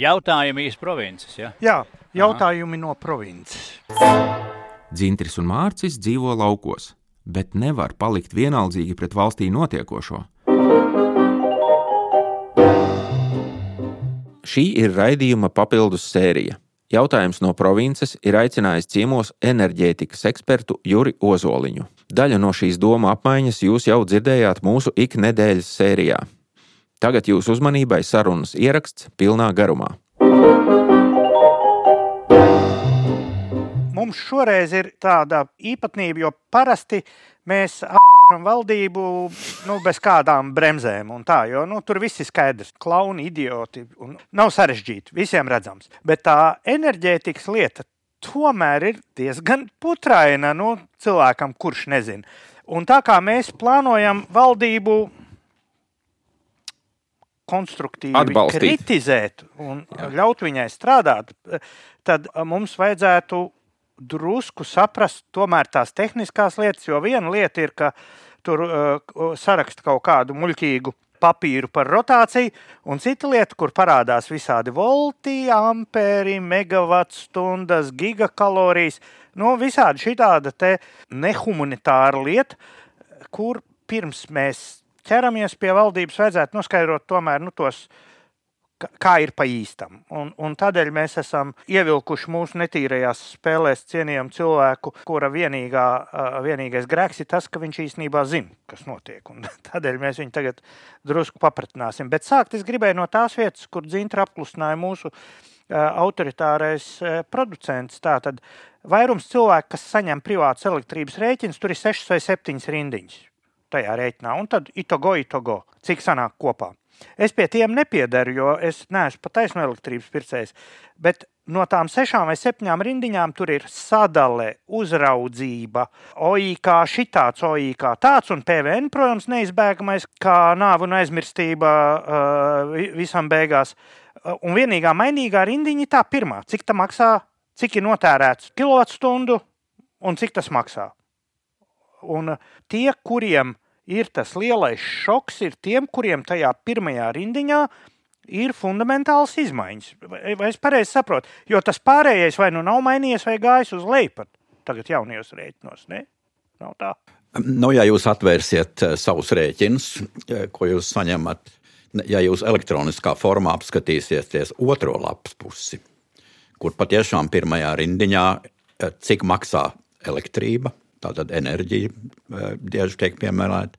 Jautājumi īsti provinces. Ja? Jā, jautājumi Aha. no provinces. Dzintris un Mārcis dzīvo laukos, bet nevar palikt vienaldzīgi pret valstī notiekošo. Šī ir raidījuma papildus sērija. Jautājums no provinces ir aicinājis ciemos enerģētikas ekspertu Juri Ozoliņu. Daļa no šīs doma apmaiņas jūs jau dzirdējāt mūsu iknedēļas sērijā. Tagad jūsu uzmanībai sarunas ieraksts pilnā garumā. Mums šoreiz ir tāda īpatnība, jo parasti mēs valdību nu, bez kādām bremzēm. Tā, jo, nu, tur viss ir skaidrs. Klauni, idioti. Nav sarežģīti, visiem redzams. Bet tā enerģētikas lieta tomēr ir diezgan putraina nu, cilvēkam, kurš nezina. Un tā kā mēs plānojam valdību konstruktīvi Atbalstīt. kritizēt un Jā. ļaut viņai strādāt, tad mums vajadzētu drusku saprast tomēr tās tehniskās lietas, jo viena lieta ir, ka tur uh, saraksta kaut kādu muļķīgu papīru par rotāciju, un cita lieta, kur parādās visādi volti, ampēri, megawattstundas, gigakalorijas. Nu, visādi šī tāda nehumanitāra lieta, kur pirms mēs ķeramies pie valdības, vajadzētu noskaidrot tomēr nu, tos kā ir pa īstam. Un, un tādēļ mēs esam ievilkuši mūsu netīrajās spēlēs cienījamu cilvēku, kura vienīgā, vienīgais grēks ir tas, ka viņš īstenībā zina, kas notiek. Un tādēļ mēs viņu tagad drusku papratināsim. Bet sākt es gribēju no tās vietas, kur Dzintra apklusināja mūsu autoritārais producents. Tātad vairums cilvēku, kas saņem privātas elektrības rēķinus, tur ir 6 vai 7 rindiņas tajā rēķinā. Un tad itogo, itogo, cik sanāk kopā. Es pie tiem nepiedaru, jo es neesmu pat taisno elektrības pircējs. Bet no tām sešām vai septiņām rindiņām tur ir sadale, uzraudzība, OIK, šitāds OIK, tāds un PVN, protams, neizbēgamais, kā nāve un aizmirstība uh, visam beigās. Uh, un vienīgā mainīgā rindiņa ir tā pirmā, cik tā maksā, cik ir notērēts kilovatstundu un cik tas maksā. Un tie, kuriem ir tas lielais šoks, ir tiem, kuriem tajā pirmajā rindiņā ir fundamentāls izmaiņas. Vai, es pareizi saprotu? Jo tas pārējais vai nu nav mainījies, vai gājis uz leju pat tagad jaunajos rēķinos. Ne? Nav tā. Nu, ja jūs atvērsiet eh, savus rēķinus, eh, ko jūs saņemat, ja jūs elektroniskā formā apskatīsieties otro lapas pusi, kur patiešām pirmajā rindiņā, cik maksā elektrība, tātad enerģija bieži tiek piemērota.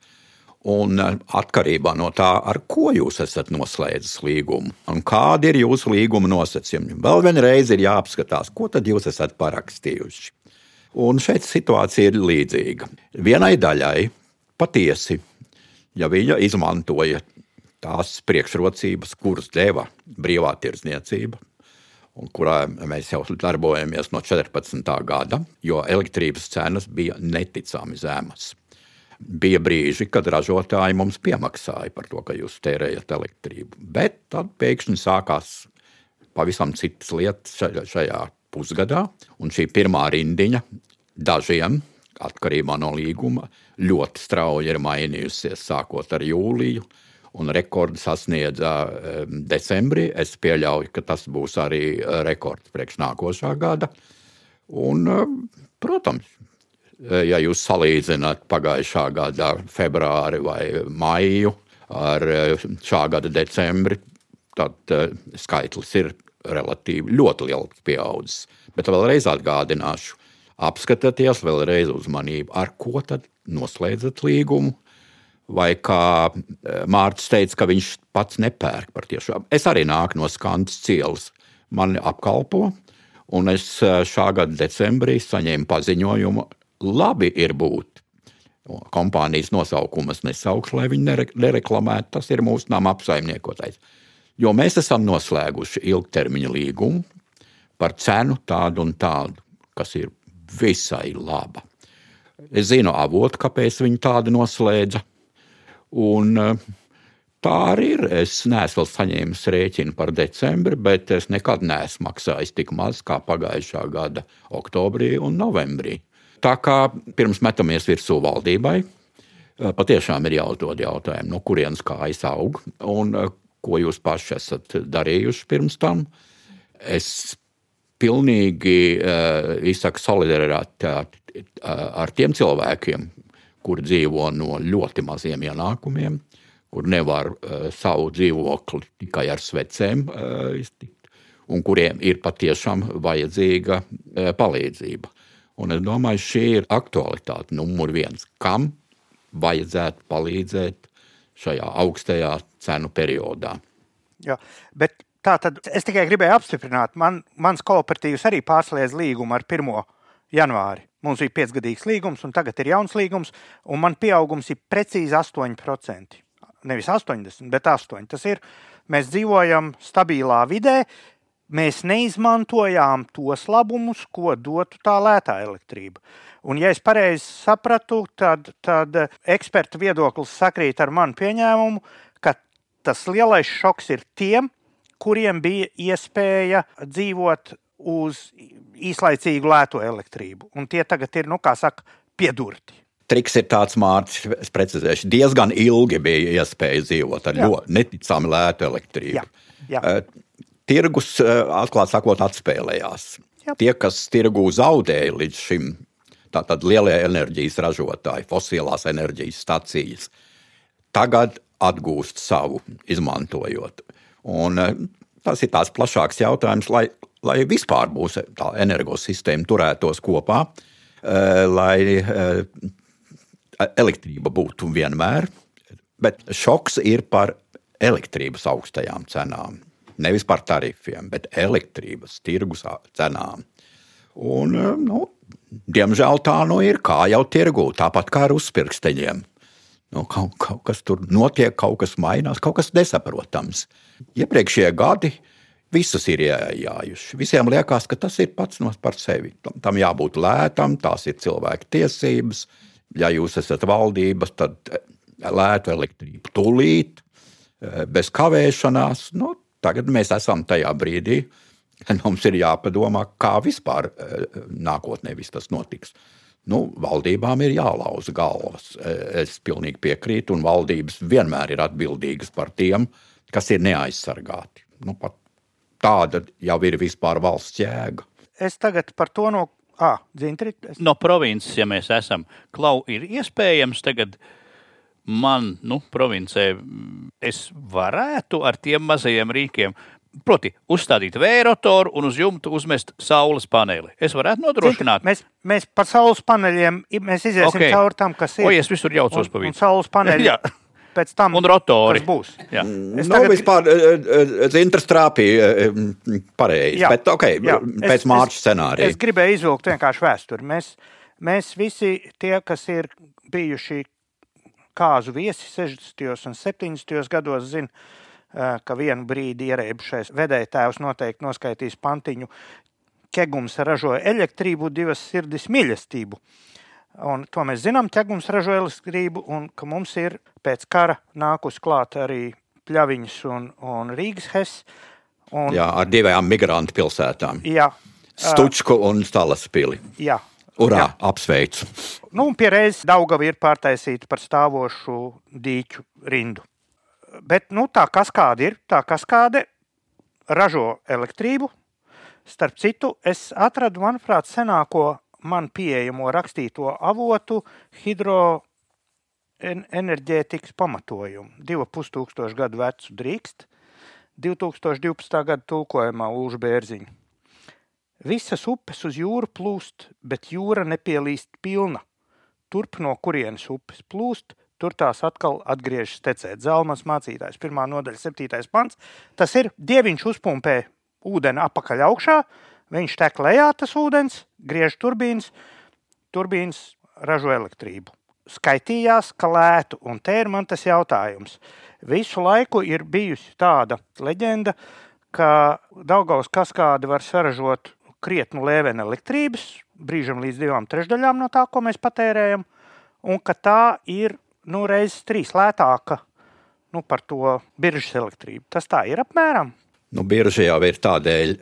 Un atkarībā no tā, ar ko jūs esat noslēdzis līgumu un kādi ir jūsu līguma nosacījumi, vēl vienreiz ir jāapskatās, ko tad jūs esat parakstījuši. Un šeit situācija ir līdzīga. Vienai daļai patiesi, ja viņa izmantoja tās priekšrocības, kuras deva brīvā tirdzniecība, kurā mēs jau darbojamies no 14. gada, jo elektrības cenas bija neticami zemas. Bija brīži, kad ražotāji mums piemaksāja par to, ka jūs tērējat elektrību. Bet tad pēkšņi sākās pavisam citas lietas šajā pusgadā, un šī pirmā rindiņa dažiem, atkarībā no līguma, ļoti strauji ir mainījusies sākot ar jūliju un rekordu sasniedza decembrī. Es pieļauju, ka tas būs arī eh, rekords priekš nākošā gada. Un, eh, protams, eh, ja jūs salīdzināt pagājušā gada februāri vai maiju ar šā gada decembri, tad skaitlis ir relatīvi ļoti liels pieaudzis. Bet vēlreiz atgādināšu, apskatieties vēlreiz uzmanību, ar ko tad noslēdzat līgumu, vai kā eh, Mārcis teica, ka viņš pats nepērk par tiešām. Es arī nāku no Skandas cielas, mani apkalpo, un es eh, šā gada decembrī saņēmu paziņojumu, labi ir būt. Kompānijas nosaukumu es nesaukšu, lai viņi nereklamētu. Tas ir mūsu nama apsaimniekotais. Jo mēs esam noslēguši ilgtermiņa līgumu par cenu tādu un tādu, kas ir visai laba. Es zinu avotu, kāpēc viņi tādu noslēdza. Un, eh, tā arī ir. Es neesmu vēl saņēmis rēķinu par decembri, bet es nekad neesmu maksājis tik maz kā pagājušā gada oktobrī un novembrī. Tā kā pirms metamies virsū valdībai, eh, patiešām ir jāuzdod jautājumu, no kurienes kājas aug un eh, ko jūs paši esat darījuši pirms tam. Es pilnīgi uh, izsaku solidaritāti ar tiem cilvēkiem, kuri dzīvo no ļoti maziem ienākumiem, kur nevar uh, savu dzīvokli tikai ar svecēm uh, iztikt, un kuriem ir patiešām vajadzīga uh, palīdzība. Un es domāju, šī ir aktualitāte numur viens. Kam vajadzētu palīdzēt šajā augstajā cenu periodā? Jā, bet tā tad es tikai gribēju apstiprināt, man, mans kooperatīvs arī pārsliedz līgumu ar 1. janvāri. Mums bija piecgadīgs līgums, un tagad ir jauns līgums, un man pieaugums ir precīzi 8%. Nevis 80, bet 8%. Tas ir, mēs dzīvojam stabilā vidē, mēs neizmantojām tos labumus, ko dotu tā lētā elektrība. Un, ja es pareizi sapratu, tad, tad eksperta viedoklis sakrīt ar manu pieņēmumu, ka tas lielais šoks ir tiem, kuriem bija iespēja dzīvot uz īslaicīgu lētu elektrību. Un tie tagad ir, nu, kā saka, piedurti. Triks ir tāds, Mārcis, es precizēšu, diezgan ilgi bija iespēja dzīvot ar ļoti neticami lētu elektrību. Jā. Jā. Uh, tirgus, uh, atklāti sakot, atspēlējās. Jā. Tie, kas tirgū zaudēja līdz šim, tātad lielie enerģijas ražotāji, fosilās enerģijas stacijas, tagad atgūst savu, izmantojot. Un, uh, tas ir tāds plašāks jautājums, lai, lai vispār mūsu energosistēma turētos kopā, lai elektrība būtu vienmēr, bet šoks ir par elektrības augstajām cenām. Nevis par tarifiem, bet elektrības tirgus cenām. Un, nu, diemžēl tā nu ir kā jau tirgū, tāpat kā ar uzpirksteņiem. Nu, kaut, kaut kas tur notiek, kaut kas mainās, kaut kas nesaprotams. Iepriekšējie gadi visus ir iejājuši. Visiem liekas, ka tas ir pats no par sevi. Tam jābūt lētam, tās ir cilvēka tiesības, ja jūs esat valdības, tad eh, lētu elektrību tūlīt, eh, bez kavēšanās. Nu, tagad mēs esam tajā brīdī, kad mums ir jāpadomā, kā vispār eh, nākotnē viss tas notiks. Nu, valdībām ir jālauza galvas. Es pilnīgi piekrītu, un valdības vienmēr ir atbildīgas par tiem, kas ir neaizsargāti. Nu, tāda jau ir vispār valsts jēga. Es tagad par to no Ah, dzintri, es... No provinces, ja mēs esam, klau, ir iespējams tagad man, nu, provincē, es varētu ar tiem mazajiem rīkiem. Proti, uzstādīt vējrotoru un uz jumta uzmest saules paneli. Es varētu nodrošināt. Mēs, mēs par saules paneļiem mēs iziesim okay. cauri tam, kas ir. O, es visur jaucos pa vidu. Saules paneļi. pēc tam un rotori. būs. Jā. Es Nav tagad... vispār eh, eh, Zintras trāpīja eh, pareizi, bet ok, jā. pēc mārča scenārija. Es gribēju izvilkt vienkārši vēsturi. Mēs, mēs visi tie, kas ir bijuši kāzu viesi 60. un 70. gados, zina, ka vienu brīdi ierēbušais vedēja tēvs noteikti noskaitīs pantiņu. Kegums ražoja elektrību, divas sirdis mīlestību. Un to mēs zinām, ķegums ražo elektrību, un ka mums ir pēc kara nākus klāt arī pļaviņas un, un Rīgas hes. Un, jā, ar divām migrantu pilsētām. Jā. Stučku un Stalaspili. Jā. Urā, jā. apsveicu. Nu, pie reizes Daugava ir pārtaisīta par stāvošu dīķu rindu. Bet nu, tā kaskāde ir, tā kaskāde ražo elektrību. Starp citu, es atradu, manuprāt, senāko man pieejamo rakstīto avotu hidroenerģētikas pamatojumu. 2500 gadu vecu drīkst, 2012. gada tulkojumā Lūža Bērziņa. Visas upes uz jūru plūst, bet jūra nepielīst pilna. Turp no kurienes upes plūst, tur tās atkal atgriežas tecēt. Zelmas mācītājs, pirmā nodaļa, septītais pants. Tas ir dieviņš uzpumpē ūdeni apakaļ augšā, Viņš tek lejā tas ūdens, griež turbīnas, turbīnas ražo elektrību. Skaitījās, ka lētu, un te ir man tas jautājums. Visu laiku ir bijusi tāda leģenda, ka Daugaus kaskāde var saražot krietnu lēvenu elektrības, brīžam līdz divām trešdaļām no tā, ko mēs patērējam, un ka tā ir nu, reizes trīs lētāka nu, par to biržas elektrību. Tas tā ir apmēram. Nu, birža jau ir tādēļ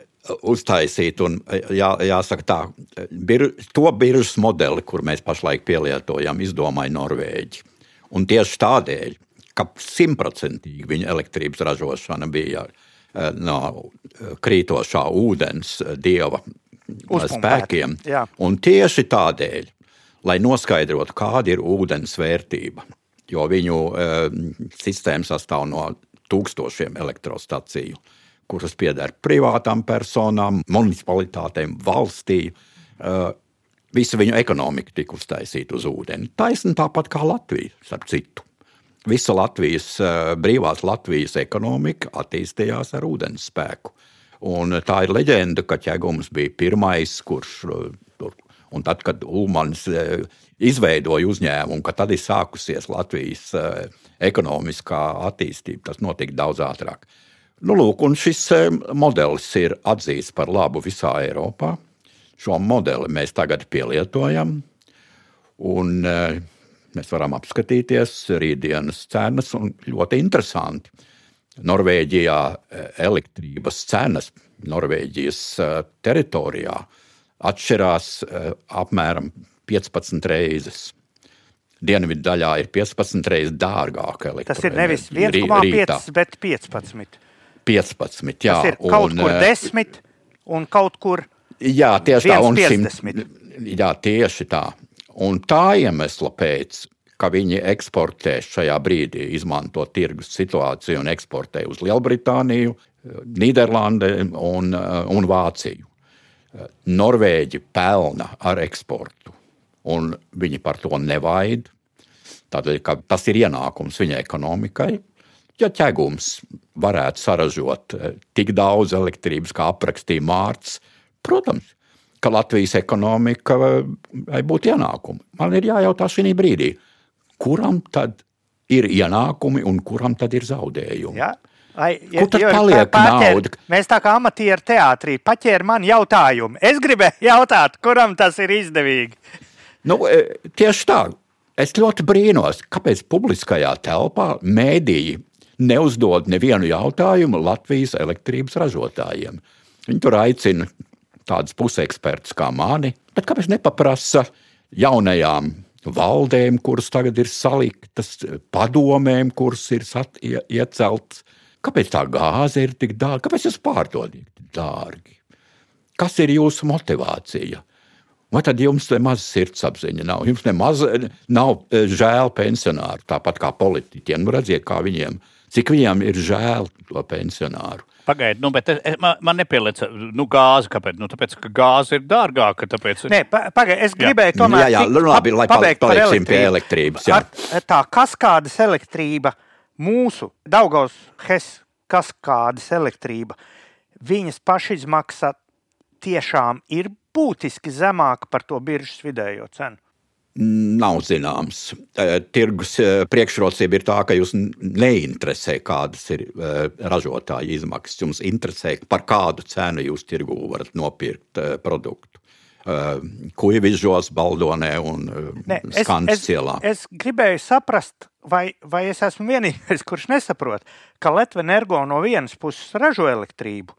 uztaisīt. Un, jā, jāsaka, tā, bir, to biržas modeli, kur mēs pašlaik pielietojam, izdomāja Norvēģi. Un tieši tādēļ, ka simtprocentīgi viņa elektrības ražošana bija no krītošā ūdens dieva Uzpumpēta, spēkiem. jā. Un tieši tādēļ, lai noskaidrotu, kāda ir ūdens vērtība, jo viņu e, sistēma sastāv no tūkstošiem elektrostaciju, kuras pieder privātām personām, municipalitātēm, valstī. E, visa viņu ekonomika tika uztaisīta uz ūdeni. Taisni tāpat kā Latvija, starp citu. Visa Latvijas, e, brīvās Latvijas ekonomika attīstījās ar ūdens spēku. Un tā ir leģenda, ka ķēgums bija pirmais, kurš. Un tad, kad Ulmans uh, izveidoja uzņēmumu, tad ir sākusies Latvijas uh, ekonomiskā attīstība, tas notika daudz ātrāk. Nu, lūk, šis modelis ir atzīts par labu visā Eiropā. Šo modeli mēs tagad pielietojam, un mēs varam apskatīties rītdienas cenas, un ļoti interesanti Norvēģijā elektrības cenas Norvēģijas teritorijā atšķirās eh, apmēram 15 reizes. Dienvidu daļā ir 15 reizes dārgāka elektrība. Tas ir nevis 1,5, bet 15. 15, jā. Tas ir kaut un, kur 10 un kaut kur. Jā, tieši tā, un 1,50. Jā, tieši tā. Un tā iemesla pēc ka viņi eksportē šajā brīdī, izmanto tirgus situāciju un eksportē uz Lielbritāniju, Nīderlandi un, un Vāciju. Norvēģi pelna ar eksportu, un viņi par to nevaid. Tādēļ, ka tas ir ienākums viņa ekonomikai. Ja ķēgums varētu saražot eh, tik daudz elektrības, kā aprakstīja Mārcis, protams, ka Latvijas ekonomika vai būtu ienākumi. Man ir jājautā šī brīdī, kuram tad ir ienākumi un kuram tad ir zaudējumi. Ja? Ai, ja, Kur tad paliek paķer, nauda? Mēs tā kā amatieru teātrī paķēram man jautājumu. Es gribēju jautāt, kuram tas ir izdevīgi. Nu, e, tieši tā. Es ļoti brīnos, kāpēc publiskajā telpā mēdīji neuzdod nevienu jautājumu Latvijas elektrības ražotājiem. Viņi tur aicina tādus pusekspertus kā mani, bet kāpēc nepaprasa jaunajām valdēm, kuras tagad ir saliktas, padomēm, kuras ir sat, ieceltas. Kāpēc tā gāze ir tik dārga? Kāpēc jūs pārdodat tik dārgi? Kas ir jūsu motivācija? Vai tad jums nemaz sirdsapziņa nav? Jums nemaz nav e, žēl pensionāru, tāpat kā politiķiem. Nu, redziet, kā viņiem, cik viņiem ir žēl to pensionāru. Pagaidiet, nu, bet es, man, man nepieliec nu, gāzi. Kāpēc? Nu, tāpēc, ka gāze ir dārgāka. Tāpēc... Nē, pagaidiet, es gribēju jā. tomēr. Jā, jā, nu, labi, lai pabeigtu elektrību. pie elektrības. Jā. Ar, tā kaskādes elektrība, mūsu Daugaus Hes kaskādes elektrība, viņas pašizmaksa tiešām ir būtiski zemāka par to biržas vidējo cenu. Nav zināms. Tirgus priekšrocība ir tā, ka jūs neinteresē, kādas ir ražotāja izmaksas. Jums interesē, par kādu cenu jūs tirgū varat nopirkt produktu. Kuģis, Baldonē un Skandas cielā. Es, es gribēju saprast, vai, vai es esmu vienīgais, kurš nesaprot, ka Latvijas energo no vienas puses ražo elektrību,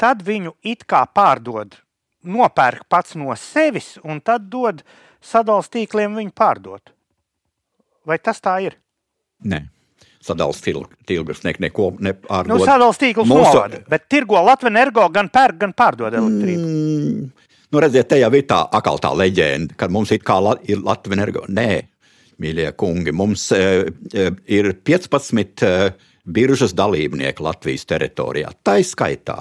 tad viņu it kā pārdod, nopērk pats no sevis un tad dod sadalījuma tīkliem viņu pārdot. Vai tas tā ir? Nē. Sadalījuma tīkls ne, neko nepārdod. Nu, sadalījuma tīkls Mūsu... novada, bet tirgo Latvijas energo gan pērk, gan pārdod elektrību. Mm, nu, redziet, te jau ir tā akal tā leģenda, ka mums it kā ir Latvijas energo. Nē, mīļie kungi, mums e, e, ir 15 e, biržas dalībnieki Latvijas teritorijā. Tā ir skaitā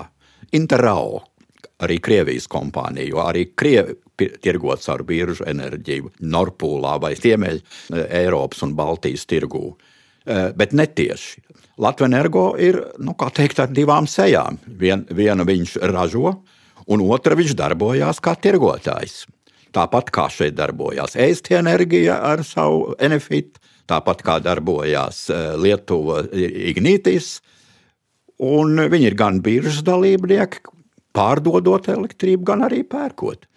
Interrao, arī Krievijas kompānija, jo arī Krievi, tirgots ar biržu enerģiju, Norpūlā vai Ziemeļ Eiropas un Baltijas tirgū. Bet netieši. Latvijas energo ir nu, teikt, ar divām sejām. Vien, vienu viņš ražo, un otru viņš darbojās kā tirgotājs. Tāpat kā šeit darbojās Eistija enerģija ar savu Enefit, tāpat kā darbojās e, Lietuva Ignītis. Un viņi ir gan biržas dalībnieki, pārdodot elektrību, gan arī pērkot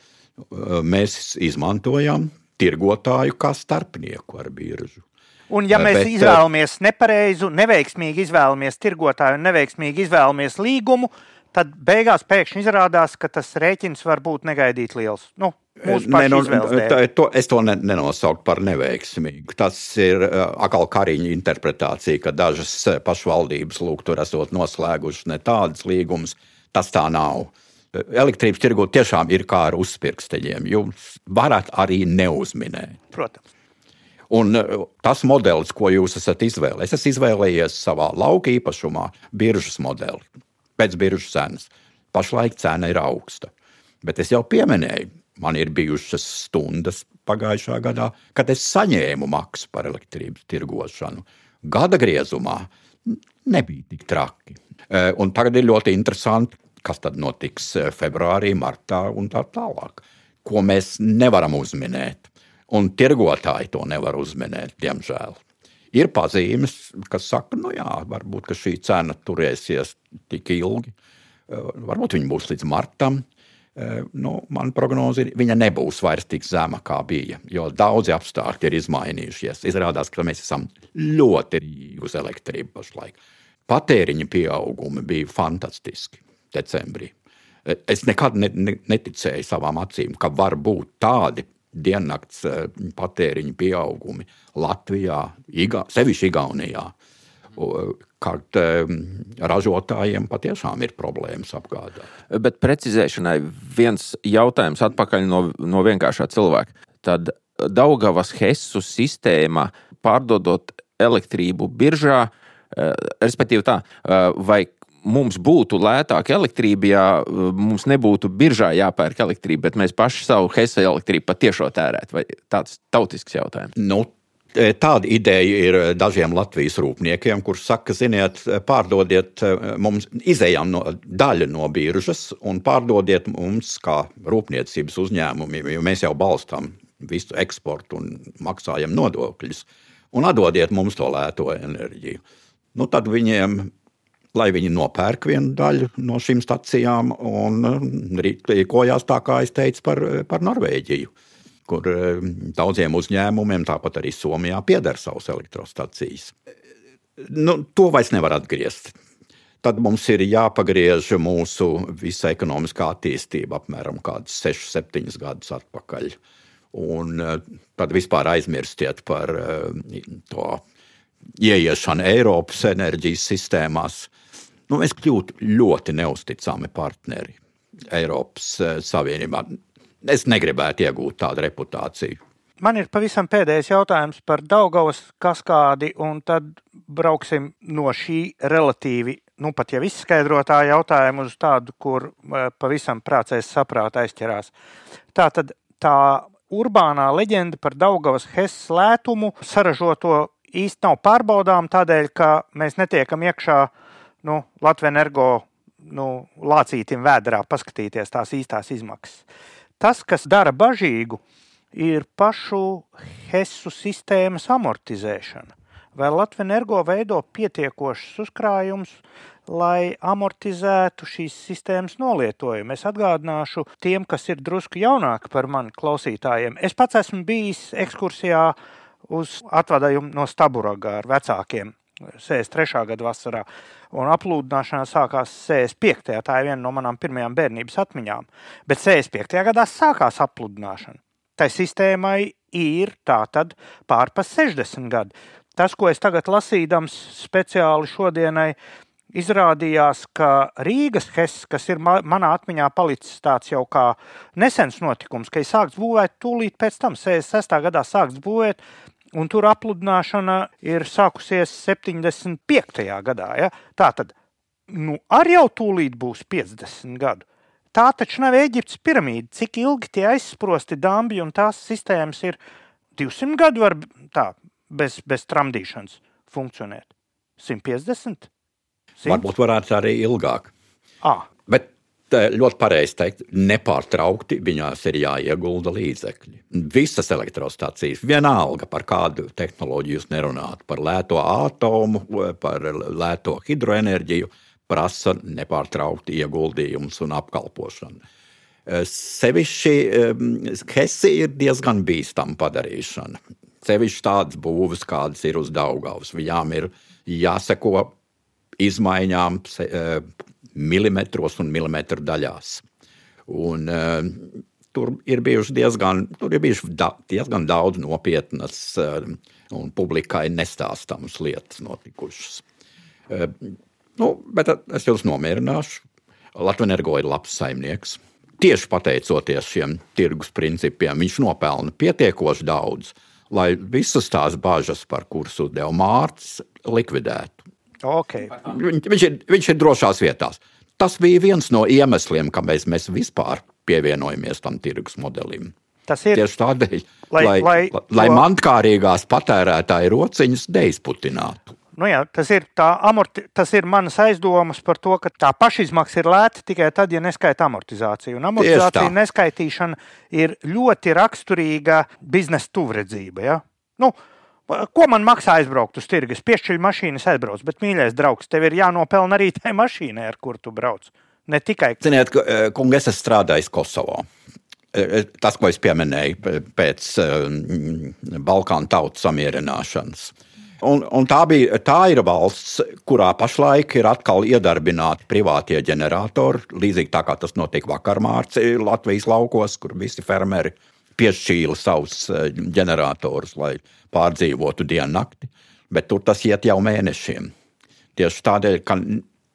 mēs izmantojam tirgotāju kā starpnieku ar biržu. Un, ja mēs Bet, izvēlamies nepareizu, neveiksmīgi izvēlamies tirgotāju un neveiksmīgi izvēlamies līgumu, tad beigās pēkšņi izrādās, ka tas rēķins var būt negaidīt liels. Nu, Nē, nu, tā, to, es to ne, nenosauktu par neveiksmīgu. Tas ir uh, atkal kariņa interpretācija, ka dažas pašvaldības lūk, tur esot noslēgušas ne tādas līgumas. Tas tā nav. Elektrības tirgu tiešām ir kā ar uzspirksteļiem. Jūs varat arī neuzminēt. Protams. Un tas modelis, ko jūs esat izvēlējies, es esmu izvēlējies savā lauka īpašumā, biržas modeli, pēc biržas cenas. Pašlaik cena ir augsta. Bet es jau pieminēju, Man ir bijušas stundas pagājušā gadā, kad es saņēmu maksu par elektrības tirgošanu. Gada griezumā nebija tik traki. E, un tagad ir ļoti interesanti, kas tad notiks e, februārī, martā un tā tālāk, ko mēs nevaram uzminēt. Un tirgotāji to nevar uzminēt, diemžēl. Ir pazīmes, kas saka, nu jā, varbūt šī cena turēsies tik ilgi, e, varbūt viņa būs līdz martam. Eh, nu, man prognoze ir, viņa nebūs vairs tik zema, kā bija. Jo daudzi apstākļi ir izmainījušies. Izrādās, ka mēs esam ļoti uz elektrību pašlaik. Patēriņa pieaugumi bija fantastiski decembrī. Eh, es nekad ne, ne, neticēju savām acīm, ka var būt tādi diennakts eh, patēriņa pieaugumi Latvijā, Iga, sevišķi Igaunijā kad ražotājiem patiešām ir problēmas apgādāt. Bet precizēšanai viens jautājums atpakaļ no, no vienkāršā cilvēka. Tad Daugavas Hessu sistēma pārdodot elektrību biržā, eh, respektīvi tā, eh, vai mums būtu lētāka elektrība, ja eh, mums nebūtu biržā jāpērk elektrība, bet mēs paši savu Hesa elektrību patiešo tērētu? Vai tāds tautisks jautājums? Nu, E, tāda ideja ir dažiem Latvijas rūpniekiem, kurš saka, ziniet, pārdodiet e, mums, izējām no daļa no biržas un pārdodiet mums kā rūpniecības uzņēmumiem, jo mēs jau balstām visu eksportu un maksājam nodokļus, un atdodiet mums to lēto enerģiju. Nu, tad viņiem, lai viņi nopērk vienu daļu no šīm stacijām un rīkojās tā, kā es teicu par, par Norvēģiju kur eh, daudziem uzņēmumiem, tāpat arī Somijā, pieder savas elektrostacijas. Nu, to vairs nevar atgriezt. Tad mums ir jāpagriež mūsu visa ekonomiskā attīstība apmēram 6, 7 gadus atpakaļ. Un eh, tad vispār aizmirstiet par eh, to ieiešanu Eiropas enerģijas sistēmās. Nu, mēs kļūtu ļoti neusticami partneri Eiropas Savienībā es negribētu iegūt tādu reputāciju. Man ir pavisam pēdējais jautājums par Daugavas kaskādi, un tad brauksim no šī relatīvi, nu pat jau izskaidrotā jautājuma uz tādu, kur eh, pavisam prācēs saprāta aizķerās. Tā tad tā urbānā leģenda par Daugavas Hess lētumu saražoto īsti nav pārbaudām tādēļ, ka mēs netiekam iekšā nu, Latvijas energo nu, lācītim vēdrā paskatīties tās īstās izmaksas. Tas, kas dara bažīgu, ir pašu HESU sistēmas amortizēšana. Vai Latvijas energo veido pietiekošus uzkrājumus, lai amortizētu šīs sistēmas nolietojumu? Es atgādināšu tiem, kas ir drusku jaunāki par mani klausītājiem. Es pats esmu bijis ekskursijā uz atvadājumu no Staburaga ar vecākiem 63. gada vasarā un aplūdināšana sākās 65. Tā ir viena no manām pirmajām bērnības atmiņām. Bet 65. gadā sākās aplūdināšana. Tai sistēmai ir tā tad pārpa 60 gadi. Tas, ko es tagad lasīdams speciāli šodienai, izrādījās, ka Rīgas HES, kas ir manā atmiņā palicis tāds jau kā nesens notikums, ka ir sākts būvēt tūlīt pēc tam, 66. gadā sākts būvēt, un tur apludināšana ir sākusies 75. gadā. Ja? Tā tad nu, arī jau tūlīt būs 50 gadu. Tā taču nav Eģiptes piramīda. Cik ilgi tie aizsprosti dambi un tās sistēmas ir 200 gadu var tā, bez, bez tramdīšanas funkcionēt? 150? 100? Varbūt varētu arī ilgāk. À. Ļoti pareizi teikt, nepārtraukti viņās ir jāiegulda līdzekļi. Visas elektrostacijas, vienalga par kādu tehnoloģiju jūs nerunājat, par lēto atomu, par lēto hidroenerģiju, prasa nepārtraukti ieguldījumus un apkalpošanu. Sevišķi Hesi ir diezgan bīstama padarīšana. Sevišķi tādas būvas, kādas ir uz Daugavas. Viņām ir jāseko izmaiņām milimetros un milimetru daļās. Un, uh, tur ir bijuši diezgan, tur ir bijuši da, diezgan daudz nopietnas uh, un publikai nestāstāmas lietas notikušas. Uh, nu, bet es jūs nomierināšu. Latvijas energo ir labs saimnieks. Tieši pateicoties šiem tirgus principiem, viņš nopelna pietiekoši daudz, lai visas tās bažas, par kuras uzdeva Mārcis, likvidētu. Okay. Viņš, ir, viņš ir drošās vietās. Tas bija viens no iemesliem, kāpēc mēs vispār pievienojamies tam tirgus modelim. Tas ir tieši tādēļ, lai, lai, lai, lai, lai to... mantkārīgās patērētāja rociņas neizputinātu. Nu jā, tas, ir amorti, tas ir manas aizdomas par to, ka tā pašizmaksa ir lēta tikai tad, ja neskaita amortizāciju. Un amortizācija neskaitīšana ir ļoti raksturīga biznesa tuvredzība. Ja? Nu, Ko man maksā aizbraukt uz tirgu? Es piešķiru mašīnu, aizbraucu, bet, mīļais draugs, tev ir jānopelna arī tai mašīnai, ar kuru tu brauc. Ne tikai. Ziniet, e, kungi, es esmu strādājis Kosovā. E, e, tas, ko es pieminēju pēc Balkānu tautu samierināšanas. Un, un tā, bija, tā ir valsts, kurā pašlaik ir atkal iedarbināti privātie ģeneratori, līdzīgi tā kā tas notika vakar mārciņā Latvijas laukos, kur visi fermeri piešķīla savus ģeneratorus, lai pārdzīvotu dienu nakti. Bet tur tas iet jau mēnešiem. Tieši tādēļ, ka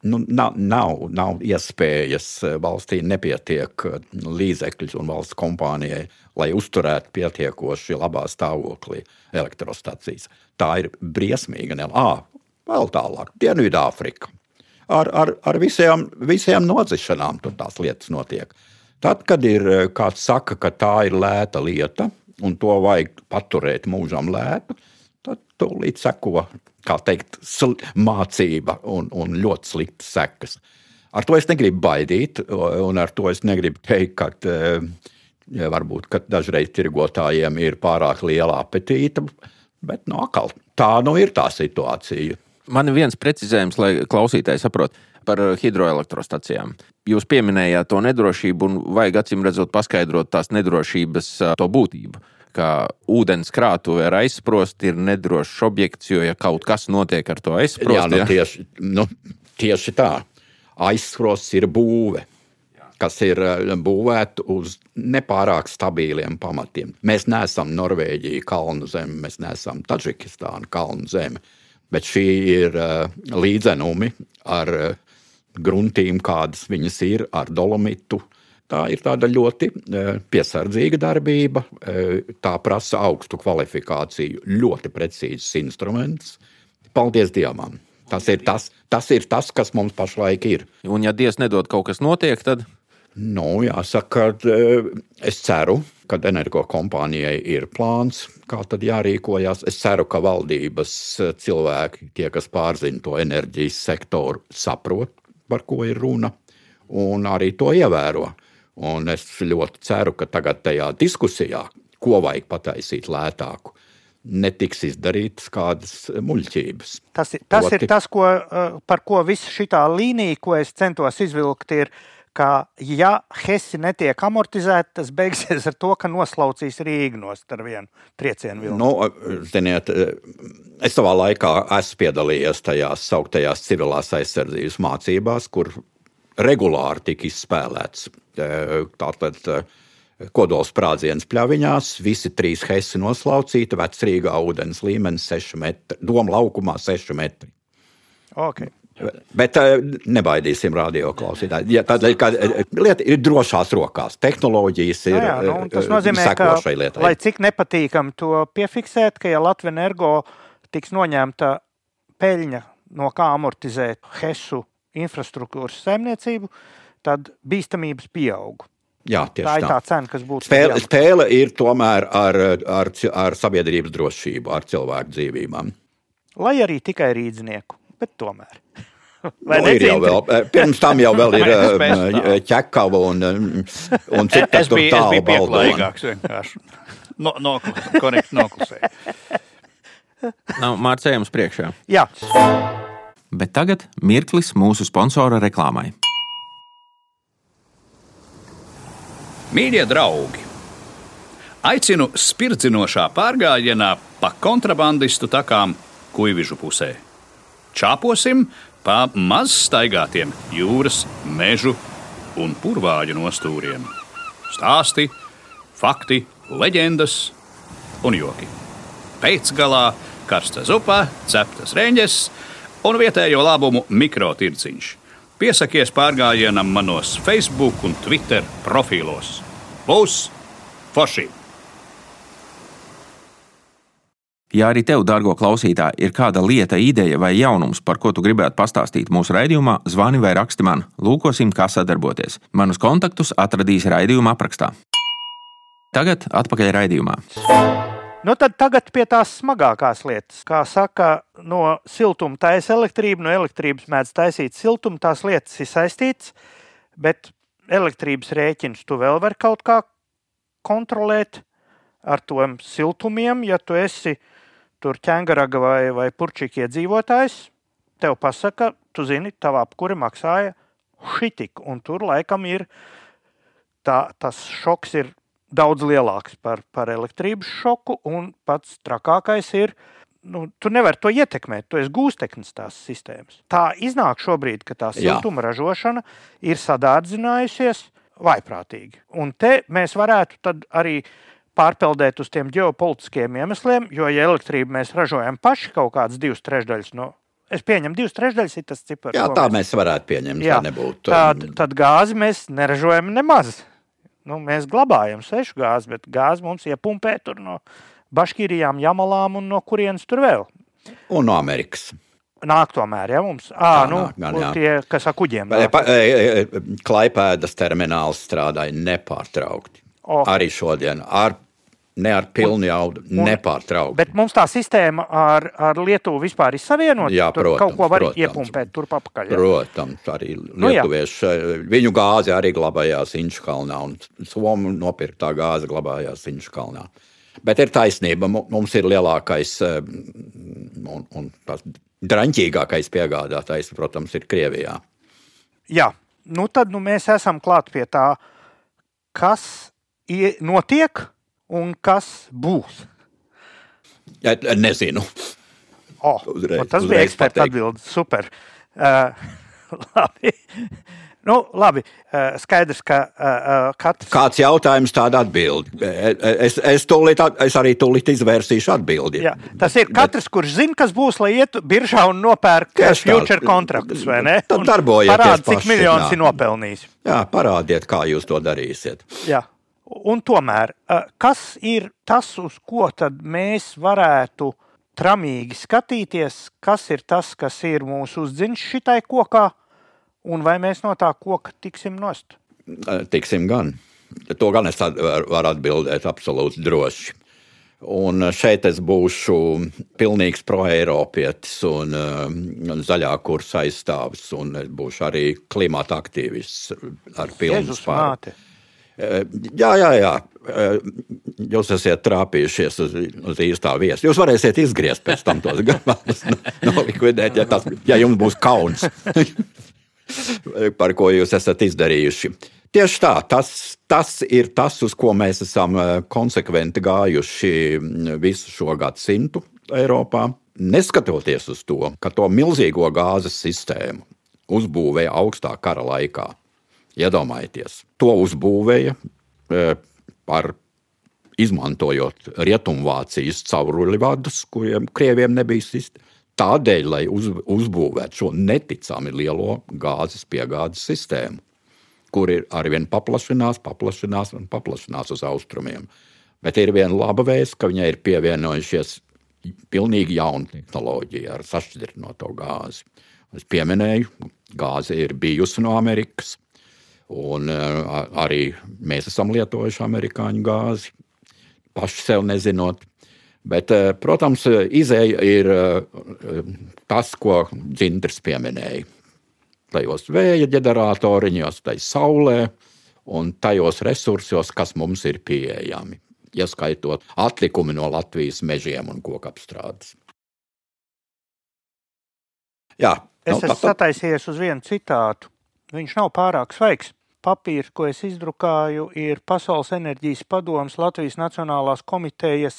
nu, nav, nav, nav iespējas eh, valstī nepietiek eh, līdzekļu un valsts kompānijai, lai uzturētu pietiekoši labā stāvoklī elektrostacijas. Tā ir briesmīga. Ah, vēl tālāk, Dienvidāfrika. Ar, ar, ar visiem, visiem nodzišanām tur tās lietas notiek. Tad, kad ir eh, kāds saka, ka tā ir lēta lieta un to vajag paturēt mūžam lētu, tad tūlīt seko teikt, mācība un, un ļoti sliktas sekas. Ar to es negribu baidīt, un ar to es negribu teikt, ka ja varbūt ka dažreiz tirgotājiem ir pārāk liela apetīte, bet no nu, atkal tā nu ir tā situācija. Man ir viens precizējums, lai klausītāji saprotu par hidroelektrostacijām. Jūs pieminējāt to nedrošību, un vajag acīm redzot paskaidrot tās nedrošības to būtību ka ūdens krātuve ar aizsprostu ir nedrošs objekts, jo, ja kaut kas notiek ar to aizsprostu, jā, nu, ja? tieši, nu, tieši tā. Aizsprosts ir būve kas ir būvēta uz nepārāk stabiliem pamatiem. Mēs neesam Norvēģija, kalnu zeme, mēs neesam Taģikistāna, kalnu zeme, bet šī ir uh, līdzenumi ar uh, gruntīm, kādas viņas ir, ar dolomitu, Tā ir tāda ļoti e, piesardzīga darbība. E, tā prasa augstu kvalifikāciju, ļoti precīzs instruments. Paldies Dievam! Tas ir tas, tas ir tas, kas mums pašlaik ir. Un, ja Dievs nedod kaut kas notiek, tad. Nu, jāsaka, ka e, es ceru, ka energokompānijai ir plāns, kā tad jārīkojas. Es ceru, ka valdības cilvēki, tie, kas pārzina to enerģijas sektoru, saprot, par ko ir runa, un arī to ievēro. Un es ļoti ceru, ka tagad tajā diskusijā, ko vajag pataisīt lētāku, netiks izdarītas kādas muļķības. Tas, ir, tas Proti... ir tas, ko, eh, par ko visa šī līnija, ko es centos izvilkt, ir, ka, ja Hesi netiek amortizēta, tas beigsies ar to, ka noslaucīs Rīgu nost ar vienu triecienu vilnu. Nu, ziniet, es savā laikā esmu piedalījies tajās sauktajās civilās aizsardzības mācībās, kur regulāri tika izspēlēts. Tātad kodols sprādziens pļaviņās, visi trīs hesi noslaucīti, vecrīgā ūdens līmenis 6 metri, doma laukumā 6 metri. Okay. Bet nebaidīsim radio klausītāji. Ja, tādēļ, ka lieta ir drošās rokās, tehnoloģijas ir. Jā, jā, nu, tas nozīmē, ka, lai cik nepatīkam to piefiksēt, ka ja Latvija energo tiks noņemta peļņa, no kā amortizēt HESU infrastruktūras saimniecību, tad bīstamības pieaug. Jā, tā ir tā. tā cena, kas būtu. Spēle, spēle ir tomēr ar, ar, ar sabiedrības drošību, ar cilvēku dzīvībām. Lai arī tikai rīznieku, bet tomēr. Vai nu, ir jau vēl, eh, pirms tam jau vēl ir eh, ķekava un, eh, un cita es biju, es biju pieklājīgāks vienkārši. No, no, korekti noklusēju. Nav mārcējums priekšā. Jā bet tagad mirklis mūsu sponsora reklāmai. Mīļie draugi! Aicinu spirdzinošā pārgājienā pa kontrabandistu takām Kuivižu pusē. Čāposim pa mazstaigātiem jūras, mežu un purvāģu nostūriem. Stāsti, fakti, leģendas un joki. Pēcgalā karsta zupa, ceptas reņģes un vietējo labumu mikrotirciņš. Piesakies pārgājienam manos Facebook un Twitter profilos. Būs forši! Ja arī tev, dārgo klausītāj, ir kāda lieta, ideja vai jaunums, par ko tu gribētu pastāstīt mūsu raidījumā, zvani vai raksti man. Lūkosim, kā sadarboties. Manus kontaktus atradīs raidījuma aprakstā. Tagad atpakaļ raidījumā. Nu, tad tagad pie tās smagākās lietas. Kā saka, no siltuma taisa elektrība, no elektrības mēdz taisīt siltumu. Tās lietas ir saistītas, bet elektrības rēķinus tu vēl vari kaut kā kontrolēt ar tiem siltumiem. Ja tu esi tur ķēngaraga vai, vai purčīka iedzīvotājs, tev pasaka, tu zini, tavā apkuri maksāja šitik, un tur laikam ir tā, tas šoks ir daudz lielāks par, par elektrības šoku, un pats trakākais ir, nu, tu nevari to ietekmēt, tu esi gūsteknis tās sistēmas. Tā iznāk šobrīd, ka tā siltuma ražošana ir sadārdzinājusies vaiprātīgi. Un te mēs varētu arī pārpeldēt uz tiem ģeopolitiskiem iemesliem, jo, ja elektrību mēs ražojam paši kaut kādas divas trešdaļas no Es pieņemu, divas trešdaļas ir tas cipars. Jā, tā mēs varētu pieņemt. Jā, nebūtu. Tad, tad gāzi mēs neražojam nemaz. Nu, mēs glabājam sešu gāzi, bet gāzi mums iepumpē no Baškīrijām, Jamalām un no kurienes tur vēl. Un no Amerikas. Nāk tomēr, ja mums à, jā, nu, nāk, gan, jā. tie, kas ar kuģiem. Klaipēdas termināls strādāja nepārtraukti. Oh. Arī šodien ar ne ar pilnu jaudu, nepārtraukti. Bet mums tā sistēma ar, ar Lietuvu vispār ir savienota. Jā, tur protams, kaut ko var iepumpēt turp apakaļ. Jā. Protams, arī lietuvieši, nu, viņu gāzi arī glabājās Inčkalnā, un Somu nopirktā gāze glabājās Inčkalnā. Bet ir taisnība, mums ir lielākais eh, un, un draņķīgākais piegādātājs, protams, ir Krievijā. Jā, nu tad nu mēs esam klāt pie tā, kas notiek un kas būs? Ja, nezinu. Oh, uzreiz, tas uzreiz bija eksperta atbildes. Super. Uh, labi. Nu, labi, uh, skaidrs, ka uh, katrs. Kāds jautājums, tāda atbilde. Es, es, tūlīt, es arī tūlīt izvērsīšu atbildi. Jā, tas ir katrs, Bet... kurš zina, kas būs, lai ietu biržā un nopērk future kontraktus, vai ne? Tad darbojies. Parādiet, cik miljonus ir nopelnījis. Jā, parādiet, kā jūs to darīsiet. Jā. Un tomēr, kas ir tas, uz ko mēs varētu tramīgi skatīties, kas ir tas, kas ir mūsu uzdziņš šitai kokā, un vai mēs no tā koka tiksim nost? Tiksim gan. To gan es varu atbildēt absolūti droši. Un šeit es būšu pilnīgs pro-eiropietis un, un zaļā kursa aizstāvis, un būšu arī klimata aktīvists ar pilnu spēku. Jā, jā, jā. Jūs esat trāpījušies uz, uz īstā vietas. Jūs varēsiet izgriezt pēc tam tos gabalus, nolikvidēt, ja, tas, ja jums būs kauns, par ko jūs esat izdarījuši. Tieši tā, tas, tas ir tas, uz ko mēs esam konsekventi gājuši visu šo gadsimtu Eiropā. Neskatoties uz to, ka to milzīgo gāzes sistēmu uzbūvēja augstā kara laikā Iedomājieties, to uzbūvēja e, par izmantojot rietumvācijas cauruļvadus, kuriem krieviem nebija sistēma. Tādēļ, lai uz, uzbūvētu šo neticami lielo gāzes piegādes sistēmu, kur ir arvien paplašinās, paplašinās un paplašinās uz austrumiem. Bet ir viena laba vēsts, ka viņai ir pievienojušies pilnīgi jauna tehnoloģija ar sašķidrināto gāzi. Es pieminēju, gāze ir bijusi no Amerikas. Un uh, arī mēs esam lietojuši amerikāņu gāzi, paši sev nezinot. Bet, uh, protams, izēja ir uh, tas, ko Dzintrs pieminēja. Tajos vēja ģeneratoriņos, tai saulē un tajos resursos, kas mums ir pieejami, ieskaitot atlikumi no Latvijas mežiem un kokapstrādes. Jā, es nu, esmu sataisījies uz vienu citātu. Viņš nav pārāk svaigs. Papīrs, ko es izdrukāju, ir Pasaules enerģijas padomas Latvijas Nacionālās komitejas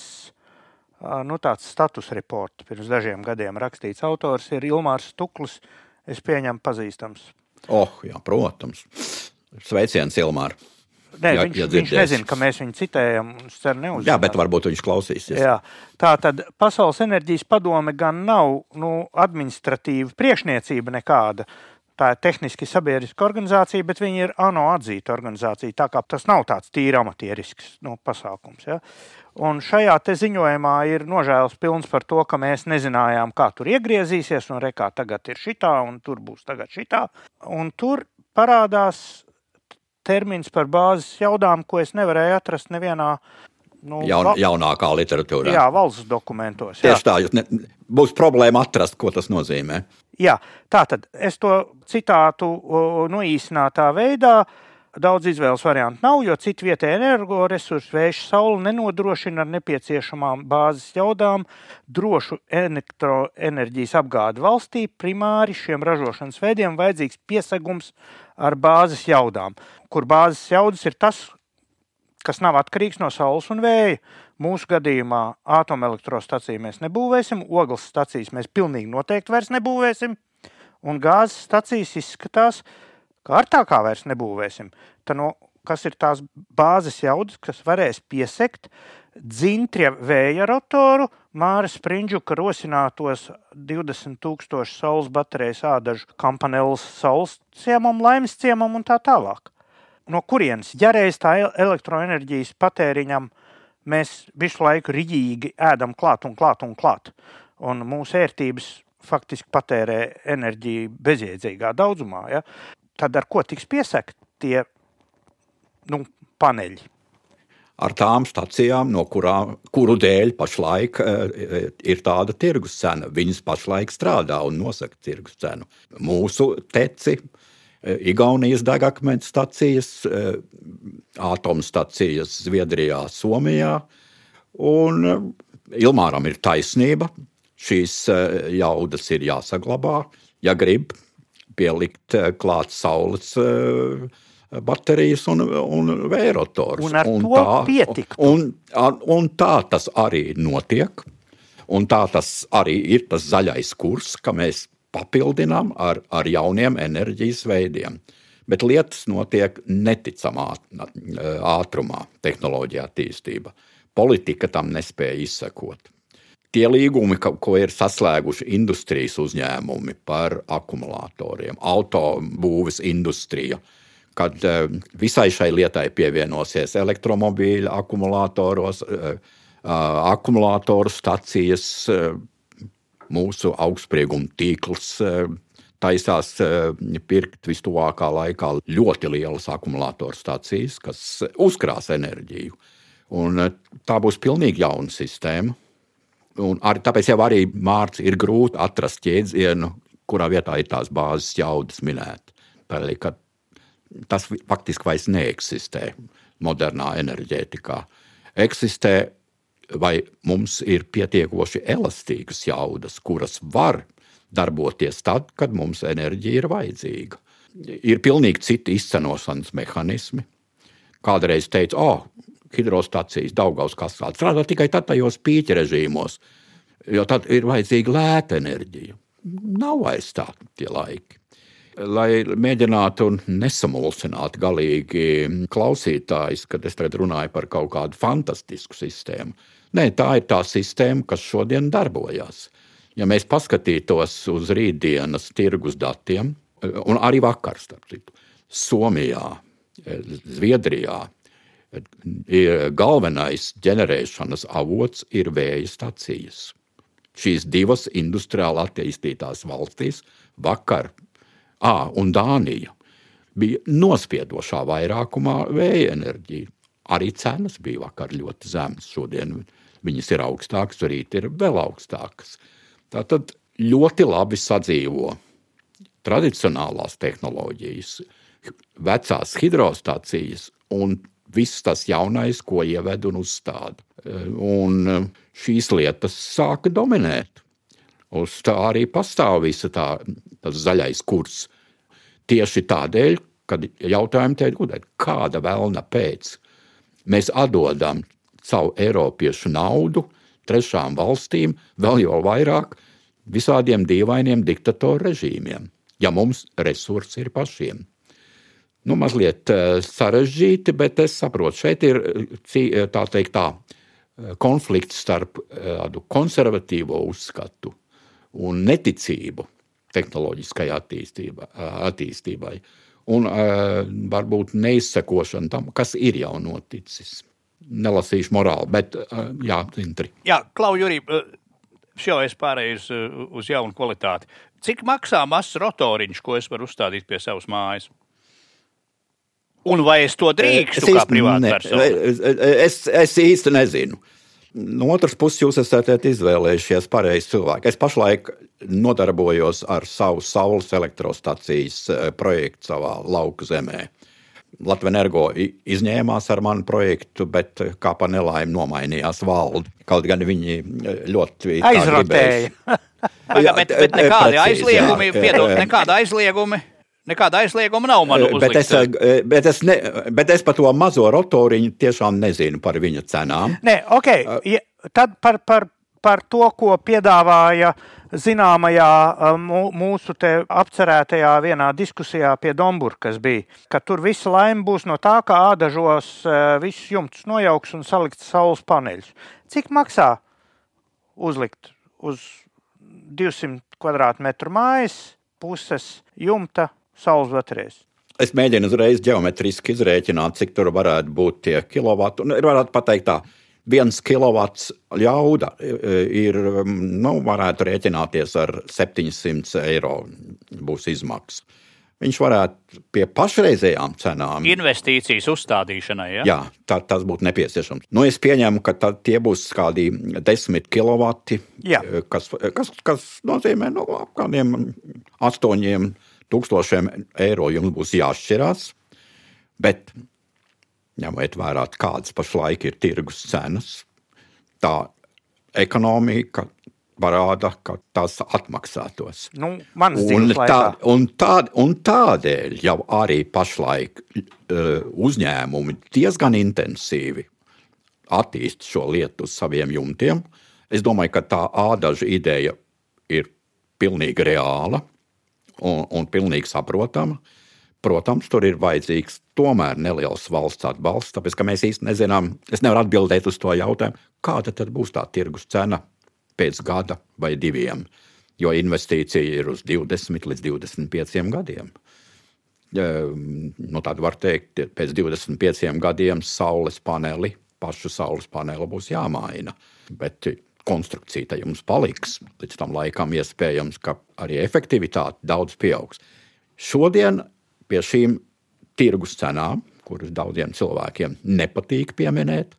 nu, tāds status reports. Pirms dažiem gadiem rakstīts autors ir Ilmārs Stuklis, es pieņemu pazīstams. Oh, jā, protams. Sveiciens, Ilmār. Nē, Jā, viņš, ja viņš nezina, ka mēs viņu citējam. Es ceru, neuzzinās. Jā, bet varbūt viņš klausīsies. Jā, tā tad Pasaules enerģijas padome gan nav nu, administratīva priekšniecība nekāda. Tā ir tehniski sabiedriska organizācija, bet viņi ir ANO atzīta organizācija. Tā kā tas nav tāds tīri amatierisks nu, pasākums. Ja? Un šajā ziņojumā ir nožēlas pilns par to, ka mēs nezinājām, kā tur iegriezīsies, un rekā tagad ir šitā, un tur būs tagad šitā. Un tur parādās termins par bāzes jaudām, ko es nevarēju atrast nevienā nu, Jaun, val- jaunākā literatūrā. jā, valsts dokumentos. Jā. Tieši tā, ne, būs problēma atrast, ko tas nozīmē. Jā, tā tad es to citātu noīsinātā veidā. Daudz izvēles variantu nav, jo citu vietējā energoresursu vējš saule nenodrošina ar nepieciešamām bāzes jaudām drošu elektroenerģijas apgādi valstī. Primāri šiem ražošanas veidiem vajadzīgs piesagums ar bāzes jaudām, kur bāzes jaudas ir tas, kas nav atkarīgs no saules un vēja. Mūsu gadījumā atomelektrostaciju mēs nebūvēsim, ogles stacijas mēs pilnīgi noteikti vairs nebūvēsim, un gāzes stacijas izskatās, ka ar tā kā vairs nebūvēsim. Tad, no, kas ir tās bāzes jaudas, kas varēs piesekt dzintrie vēja rotoru, Māra Sprindžuka rosinātos 20,000 saules baterijas ādažu kampanelas saules ciemam, laimes ciemam un tā tālāk no kurienes, ja reiz tā el- elektroenerģijas patēriņam mēs visu laiku rīģīgi ēdam klāt un klāt un klāt, un mūsu ērtības faktiski patērē enerģiju bezjēdzīgā daudzumā, ja? tad ar ko tiks piesakt tie nu, paneļi? Ar tām stacijām, no kurām, kuru dēļ pašlaik eh, ir tāda tirgus cena. Viņas pašlaik strādā un nosaka tirgus cenu. Mūsu teci, eh, Igaunijas degakmeņa stacijas, eh, atomstacijas Zviedrijā, Somijā. Un eh, Ilmāram ir taisnība. Šīs eh, jaudas ir jāsaglabā, ja grib pielikt klāt saules baterijas un, un vējrotors. Un ar to pietiktu. Un, un, un tā tas arī notiek. Un tā tas arī ir tas zaļais kurs, ka mēs papildinām ar, ar jauniem enerģijas veidiem. Bet lietas notiek neticamā ātrumā, tehnoloģija attīstība. Politika tam nespēja izsekot. Tie līgumi, ko ir saslēguši industrijas uzņēmumi par akumulatoriem, autobūves industrija, kad eh, visai šai lietai pievienosies elektromobīļa akumulatoros, eh, akumulātoru stacijas, eh, mūsu augstsprieguma tīkls eh, taisās eh, pirkt vistuvākā laikā ļoti lielas akumulātoru stacijas, kas uzkrās enerģiju. Un eh, tā būs pilnīgi jauna sistēma. Un arī, tāpēc jau arī mārciņā ir grūti atrast jēdzienu, kurā vietā ir tās bāzes jaudas minēta. Tādēļ, ka tas faktiski vairs neeksistē modernā enerģētikā. Eksistē, vai mums ir pietiekoši elastīgas jaudas, kuras var darboties tad, kad mums enerģija ir vajadzīga. Ir pilnīgi citi izcenošanas mehānismi. Kādreiz teica, oh, hidrostacijas Daugaus kasā strādā tikai tad tajos pīķa režīmos, jo tad ir vajadzīga lēta enerģija. Nav vairs tādi laiki. Lai mēģinātu nesamulsināt galīgi klausītājus, kad es tagad runāju par kaut kādu fantastisku sistēmu. Nē, tā ir tā sistēma, kas šodien darbojas. Ja mēs paskatītos uz rītdienas tirgus datiem, un arī vakar, starp citu, Somijā, Zviedrijā, ir galvenais ģenerēšanas avots ir vēja stacijas. Šīs divas industriāli attīstītās valstīs, vakar, à, un Dānija, bija nospiedošā vairākumā vēja enerģija. Arī cenas bija vakar ļoti zemas. Šodien viņas ir augstākas, rīt ir vēl augstākas. Tātad ļoti labi sadzīvo tradicionālās tehnoloģijas, vecās hidrostacijas un viss tas jaunais, ko ieved un uzstāda. Un šīs lietas sāka dominēt. Uz tā arī pastāv visa tā, zaļais kurs. Tieši tādēļ, kad jautājumi tiek gudēt, kāda vēlna pēc mēs atdodam savu Eiropiešu naudu trešām valstīm, vēl jau vairāk visādiem dīvainiem diktatoru režīmiem. ja mums resursi ir pašiem. Nu, mazliet uh, sarežģīti, bet es saprotu, šeit ir tā teikt, tā, konflikts starp tādu konservatīvo uzskatu un neticību tehnoloģiskai attīstībai, attīstībai un uh, varbūt neizsekošana tam, kas ir jau noticis. Nelasīšu morāli, bet uh, jā, Zintri. Jā, Klau, Jurī, šo es pārēju uz, uz jaunu kvalitāti. Cik maksā mazs rotoriņš, ko es varu uzstādīt pie savas mājas? Un vai es to drīkstu es kā privātpersona? Es, es īsti nezinu. No otras puses, jūs esat izvēlējušies pareizi cilvēku. Es pašlaik nodarbojos ar savu saules elektrostacijas projektu savā lauku zemē. Latvijas energo izņēmās ar manu projektu, bet kā pa nelaimi nomainījās valde. Kaut gan viņi ļoti aizrotēja. jā, bet, bet nekādi aizliegumi, piedod, nekāda aizliegumi. Nekāda aizlieguma nav man uzlikta. Bet es, bet, es ne, bet es par to mazo rotoriņu tiešām nezinu par viņa cenām. Nē, ok. Ja, tad par, par, par to, ko piedāvāja zināmajā mūsu apcerētajā vienā diskusijā pie Domburkas bija, ka tur visa laime būs no tā, ka ādažos visus jumtus nojauks un salikt saules paneļus. Cik maksā uzlikt uz 200 kvadrātmetru mājas puses jumta saules baterijas. Es mēģinu uzreiz geometriski izrēķināt, cik tur varētu būt tie kilovati. Un ir varētu pateikt tā, viens kilovats ļauda ir, nu, varētu rēķināties ar 700 eiro būs izmaksas. Viņš varētu pie pašreizējām cenām. Investīcijas uzstādīšanai, ja? Jā, tā, tas būtu nepieciešams. Nu, es pieņemu, ka tie būs kādi 10 kW, kas, kas, kas nozīmē no nu, kādiem 8 tūkstošiem eiro jums būs jāšķirās, bet ņemiet vērā, kādas pašlaik ir tirgus cenas, tā ekonomika parāda, ka tas atmaksātos. Nu, un, tā, un, tā, un tādēļ jau arī pašlaik uh, uzņēmumi diezgan intensīvi attīst šo lietu uz saviem jumtiem. Es domāju, ka tā ādaža ideja ir pilnīgi reāla un, un pilnīgi saprotama. Protams, tur ir vajadzīgs tomēr neliels valsts atbalsts, tāpēc ka mēs īsti nezinām, es nevaru atbildēt uz to jautājumu, kāda tad būs tā tirgus cena pēc gada vai diviem, jo investīcija ir uz 20 līdz 25 gadiem. Nu, tad var teikt, pēc 25 gadiem saules paneli, pašu saules paneli būs jāmaina. Bet konstrukcija te jums paliks. Līdz tam laikam iespējams, ka arī efektivitāte daudz pieaugs. Šodien pie šīm tirgus cenām, kuras daudziem cilvēkiem nepatīk pieminēt,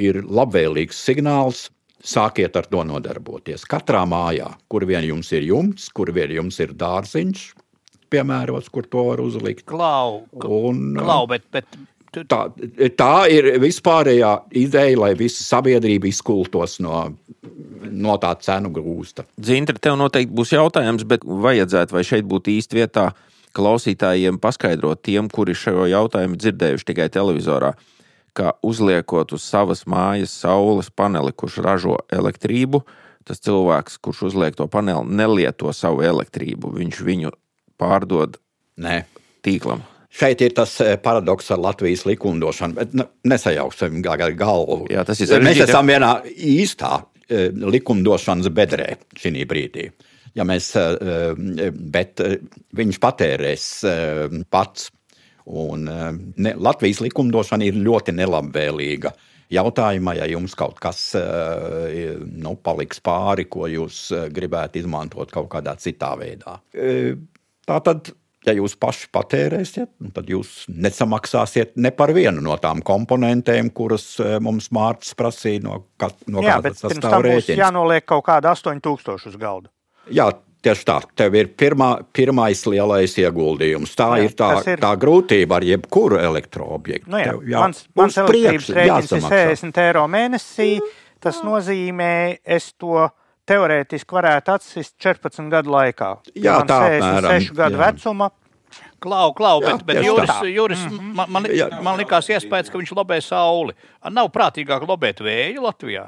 ir labvēlīgs signāls. Sākiet ar to nodarboties. Katrā mājā, kur vien jums ir jumts, kur vien jums ir dārziņš, piemērots, kur to var uzlikt. Klau, un, klau bet, bet Tā, tā ir vispārējā ideja, lai visa sabiedrība izkultos no, no tā cenu grūsta. Zintra, tev noteikti būs jautājums, bet vajadzētu vai šeit būt īsti vietā klausītājiem paskaidrot tiem, kuri šo jautājumu dzirdējuši tikai televizorā, ka uzliekot uz savas mājas saules paneli, kurš ražo elektrību, tas cilvēks, kurš uzliek to paneli, nelieto savu elektrību, viņš viņu pārdod Nē. tīklam. Šeit ir tas eh, paradoks ar Latvijas likumdošanu, bet nesajauksim galvu. Jā, tas ir sarežģīti. Mēs esam vienā īstā eh, likumdošanas bedrē šī brīdī. Ja mēs, eh, bet viņš patērēs pats. Un, ne, Latvijas likumdošana ir ļoti nelabvēlīga jautājumā, ja jums kaut kas nu, paliks pāri, ko jūs gribētu izmantot kaut kādā citā veidā. Tā tad ja jūs paši patērēsiet, tad jūs nesamaksāsiet ne par vienu no tām komponentēm, kuras e, mums Mārcis prasīja no, kat, no Jā, kādas tas stāv rēķins. Jānoliek kaut kāda 8000 uz galda. Jā, tieši tā. Tev ir pirmā, pirmais lielais ieguldījums. Tā jā, ir tā, ir tā grūtība ar jebkuru elektroobjektu. Nu jā, Tev, jā, mans mans elektrības rēķins ir 60 eiro mēnesī. Tas nozīmē, es to teorētiski varētu atsist 14 gadu laikā. Jā, tā ir 6 gadu jā. vecuma. Klau, klau, jā, bet, bet Juris, Juris mm -hmm. man, man, man likās iespējas, ka viņš lobē sauli. Nav prātīgāk lobēt vēju Latvijā.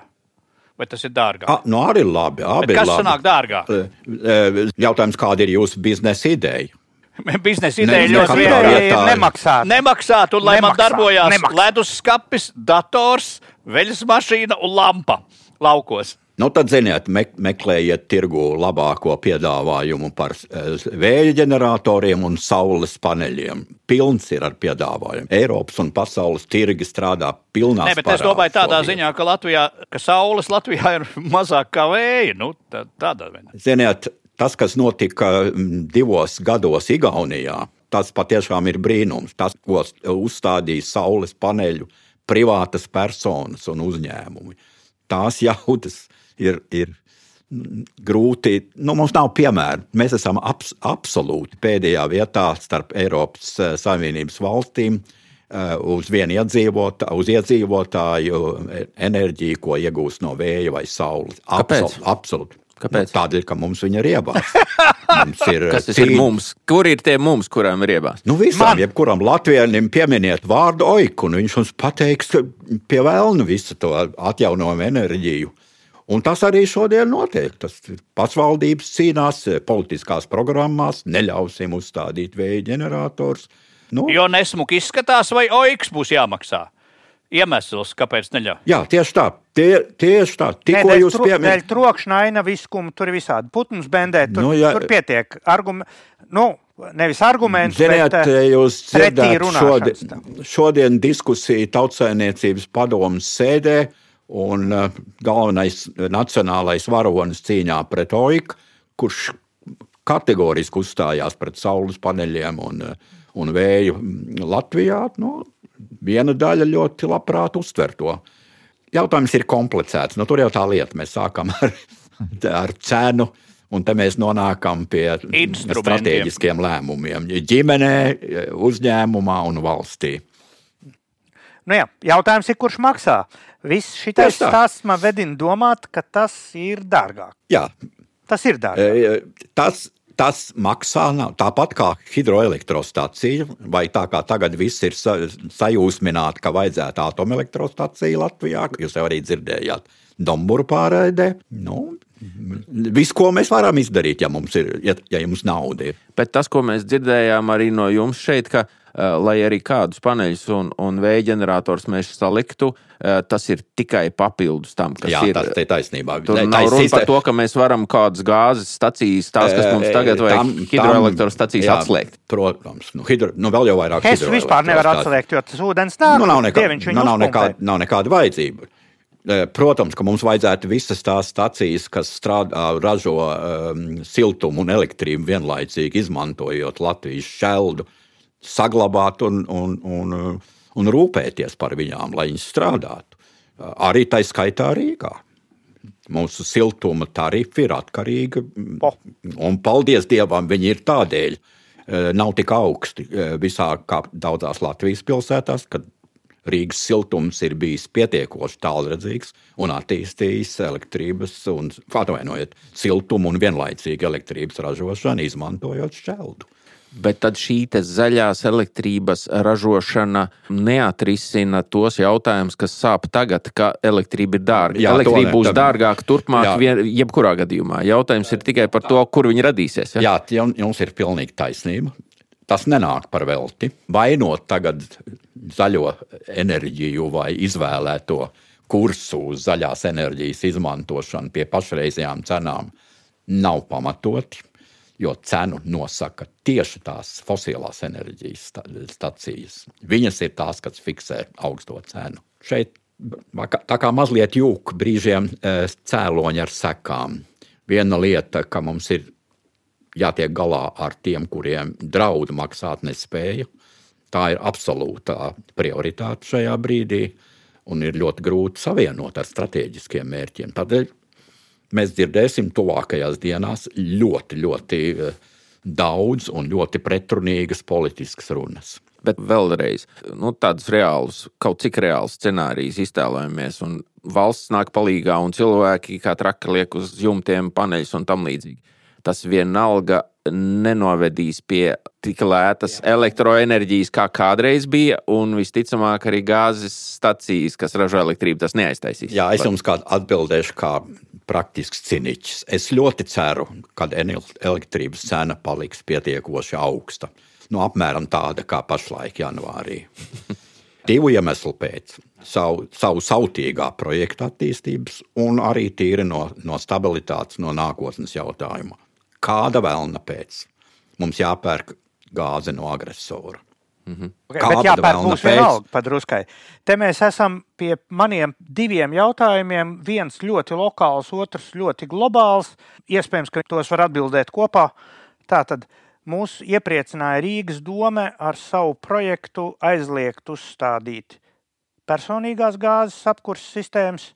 vai tas ir dārgāk? A, nu arī labi. Abi Bet ir kas labi. sanāk dārgāk? E, e, Jautājums, kāda ir jūsu biznesa ideja? Biznesa Ne- ideja ne- ļoti vietā ir nemaksāt. Nemaksāt, un lai man Nemaksā, darbojās leduskapis, dators, veļas mašīna un lampa laukos. Nu, tad, ziniet, me, meklējiet tirgu labāko piedāvājumu par eh, vēja ģeneratoriem un saules paneļiem. Pilns ir ar piedāvājumu. Eiropas un pasaules tirgi strādā pilnā bet es domāju tādā ziņā, ka, Latvijā, ka saules Latvijā ir mazāk kā vēja. Nu, tā, tādā veidā. Ziniet, tas, kas notika mm, divos gados Igaunijā, tas patiešām ir brīnums. Tas, ko uzstādīja saules paneļu privātas personas un uzņēmumi. Tās jaudas ir, ir grūti. Nu, mums nav piemēra. Mēs esam abs, absolūti pēdējā vietā starp Eiropas eh, Savienības valstīm. eh, Uz vienu iedzīvotāju, uz iedzīvotāju eh, enerģiju, ko iegūst no vēja vai saules. Absol- Absolūti. Kāpēc? Nu, tādēļ, ka mums viņa ir. Mums ir, Kas tas cīņa- ir mums? Kur ir tie mums, kurām ir iebāzts? Nu, visam, Man- jebkuram latvijam pieminiet vārdu oiku, un viņš mums pateiks, ka pie vēlna visu to atjaunojumu enerģiju. Un tas arī šodien notiek. Tas ir pašvaldības cīnās eh, politiskās programmās, neļausim uzstādīt vēja ģenerators. Nu, Jo nesmuki izskatās, vai oiks būs jāmaksā. Iemesls, kāpēc neļauj. jā, tieši tā. Tie, tieši tā. Tikko dēļ jūs tro- Dēļ pieminējāt, trokšņa, aina, viskumu, tur ir visādi. Putns bendē, tur, Nu, ja, tur pietiek. Argum, nu, nevis arguments, Ziniet, bet eh, jūs runāšanas šodien, šodien diskusiju tautsainiecības padomas sēdē, un uh, galvenais nacionālais varonis cīņā pret OIK, kurš kategoriski uzstājās pret saules paneļiem un, uh, un vēju mm, Latvijā, nu, viena daļa ļoti labprāt uztver to. Jautājums ir komplicēts. Nu, tur jau tā lieta. Mēs sākam ar, ar cenu, un te mēs nonākam pie strateģiskiem lēmumiem. Ģimenē, uzņēmumā un valstī. Nu, jā, jautājums ir, kurš maksā? Viss šis stāsts man vedina domāt, ka tas ir dārgāk. Jā, Tas ir dārgāk. e, tas, tas maksā tāpat kā hidroelektrostacija, vai tā kā tagad viss ir sa, sajūsmināti, ka vajadzētu atomelektrostaciju Latvijā, jūs jau arī dzirdējāt Domburu pārēdē. Nu, Viss, ko mēs varam izdarīt, ja mums ir, ja, ja jums nauda ir. Bet tas, ko mēs dzirdējām arī no jums šeit, ka, uh, lai arī kādus paneļus un, un vēja ģenerators mēs saliktu, uh, tas ir tikai papildus tam, kas Jā, ir. tas ir taisnība. Tur Ne, nav runa par to, ka mēs varam kādas gāzes stacijas, tās, kas mums tagad vajag, hidroelektrostacijas jā, atslēgt. Protams, nu, hidro, nu vēl jau vairāk. Es vispār nevaru atslēgt, jo tas ūdens nāk. Nu, nav, nekā, Dieviņš viņu nu, nav, nekāda, nav nekāda vajadzība. Eh, Protams, ka mums vajadzētu visas tās stacijas, kas strādā, ražo um, siltumu un elektrību vienlaicīgi, izmantojot Latvijas šeldu, saglabāt un, un, un, un rūpēties par viņām, lai viņas strādātu. Uh, Arī tā skaitā Rīgā. Mūsu siltuma tarifi ir atkarīgi. Un paldies Dievam, viņi ir tādēļ. eh, Nav tik augsti eh, visā kā daudzās Latvijas pilsētās, kad Rīgas siltums ir bijis pietiekoši tālredzīgs un attīstījis elektrības un, atvainojiet, siltumu un vienlaicīgi elektrības ražošanu, izmantojot šķeldu. Bet tad šī zaļās elektrības ražošana neatrisina tos jautājumus, kas sāp tagad, ka elektrība ir dārga. Jā, elektrība būs tam- dārgāka turpmāk, vien, jebkurā gadījumā. Jautājums ir tikai par to, kur viņi radīsies. Ja? Jā, jum- jums ir pilnīgi taisnība. Tas nenāk par velti. Vainot tagad zaļo enerģiju vai izvēlēto kursu uz zaļās enerģijas izmantošanu pie pašreizējām cenām nav pamatoti, jo cenu nosaka tieši tās fosilās enerģijas sta- stacijas. Viņas ir tās, kas fiksē augsto cenu. Šeit tā kā mazliet jūka brīžiem eh, cēloņi ar sekām. Viena lieta, ka mums ir jātiek galā ar tiem, kuriem draud maksāt nespēja. Tā ir absolūtā prioritāte šajā brīdī, un ir ļoti grūti savienot ar strateģiskiem mērķiem. Tādēļ mēs dzirdēsim tuvākajās dienās ļoti, ļoti eh, daudz un ļoti pretrunīgas politiskas runas. Bet vēlreiz, nu, tādus reālus, kaut cik reālus scenārijus iztēlojamies, valsts nāk palīdzīgā, un cilvēki kā traki liek uz jumtiem paneļus un tam līdzīgi. Tas vienalga nenovedīs pie tik lētas elektroenerģijas, kā kādreiz bija, un visticamāk arī gāzes stacijas, kas ražo elektrību, tas neaiztaisīs. Jā, es jums atbildēšu kā praktisks ciniķis. Es ļoti ceru, ka elektrības cena paliks pietiekoši augsta. Nu, apmēram tāda kā pašlaik janvārī. Divu iemeslu pēc savu, savu sautīgā projekta attīstības un arī tīri no, no stabilitātes, no nākotnes jautājuma. Kāda vēlna pēc? Mums jāpērk gāze no agresora. Mm -hmm. okay, Kāda jāpērk būs vienalga padruskai. Te mēs esam pie maniem diviem jautājumiem. Viens ļoti lokāls, otrs ļoti globāls. Iespējams, ka tos var atbildēt kopā. Tātad mūs iepriecināja Rīgas doma ar savu projektu aizliegt uzstādīt personīgās gāzes apkurses sistēmas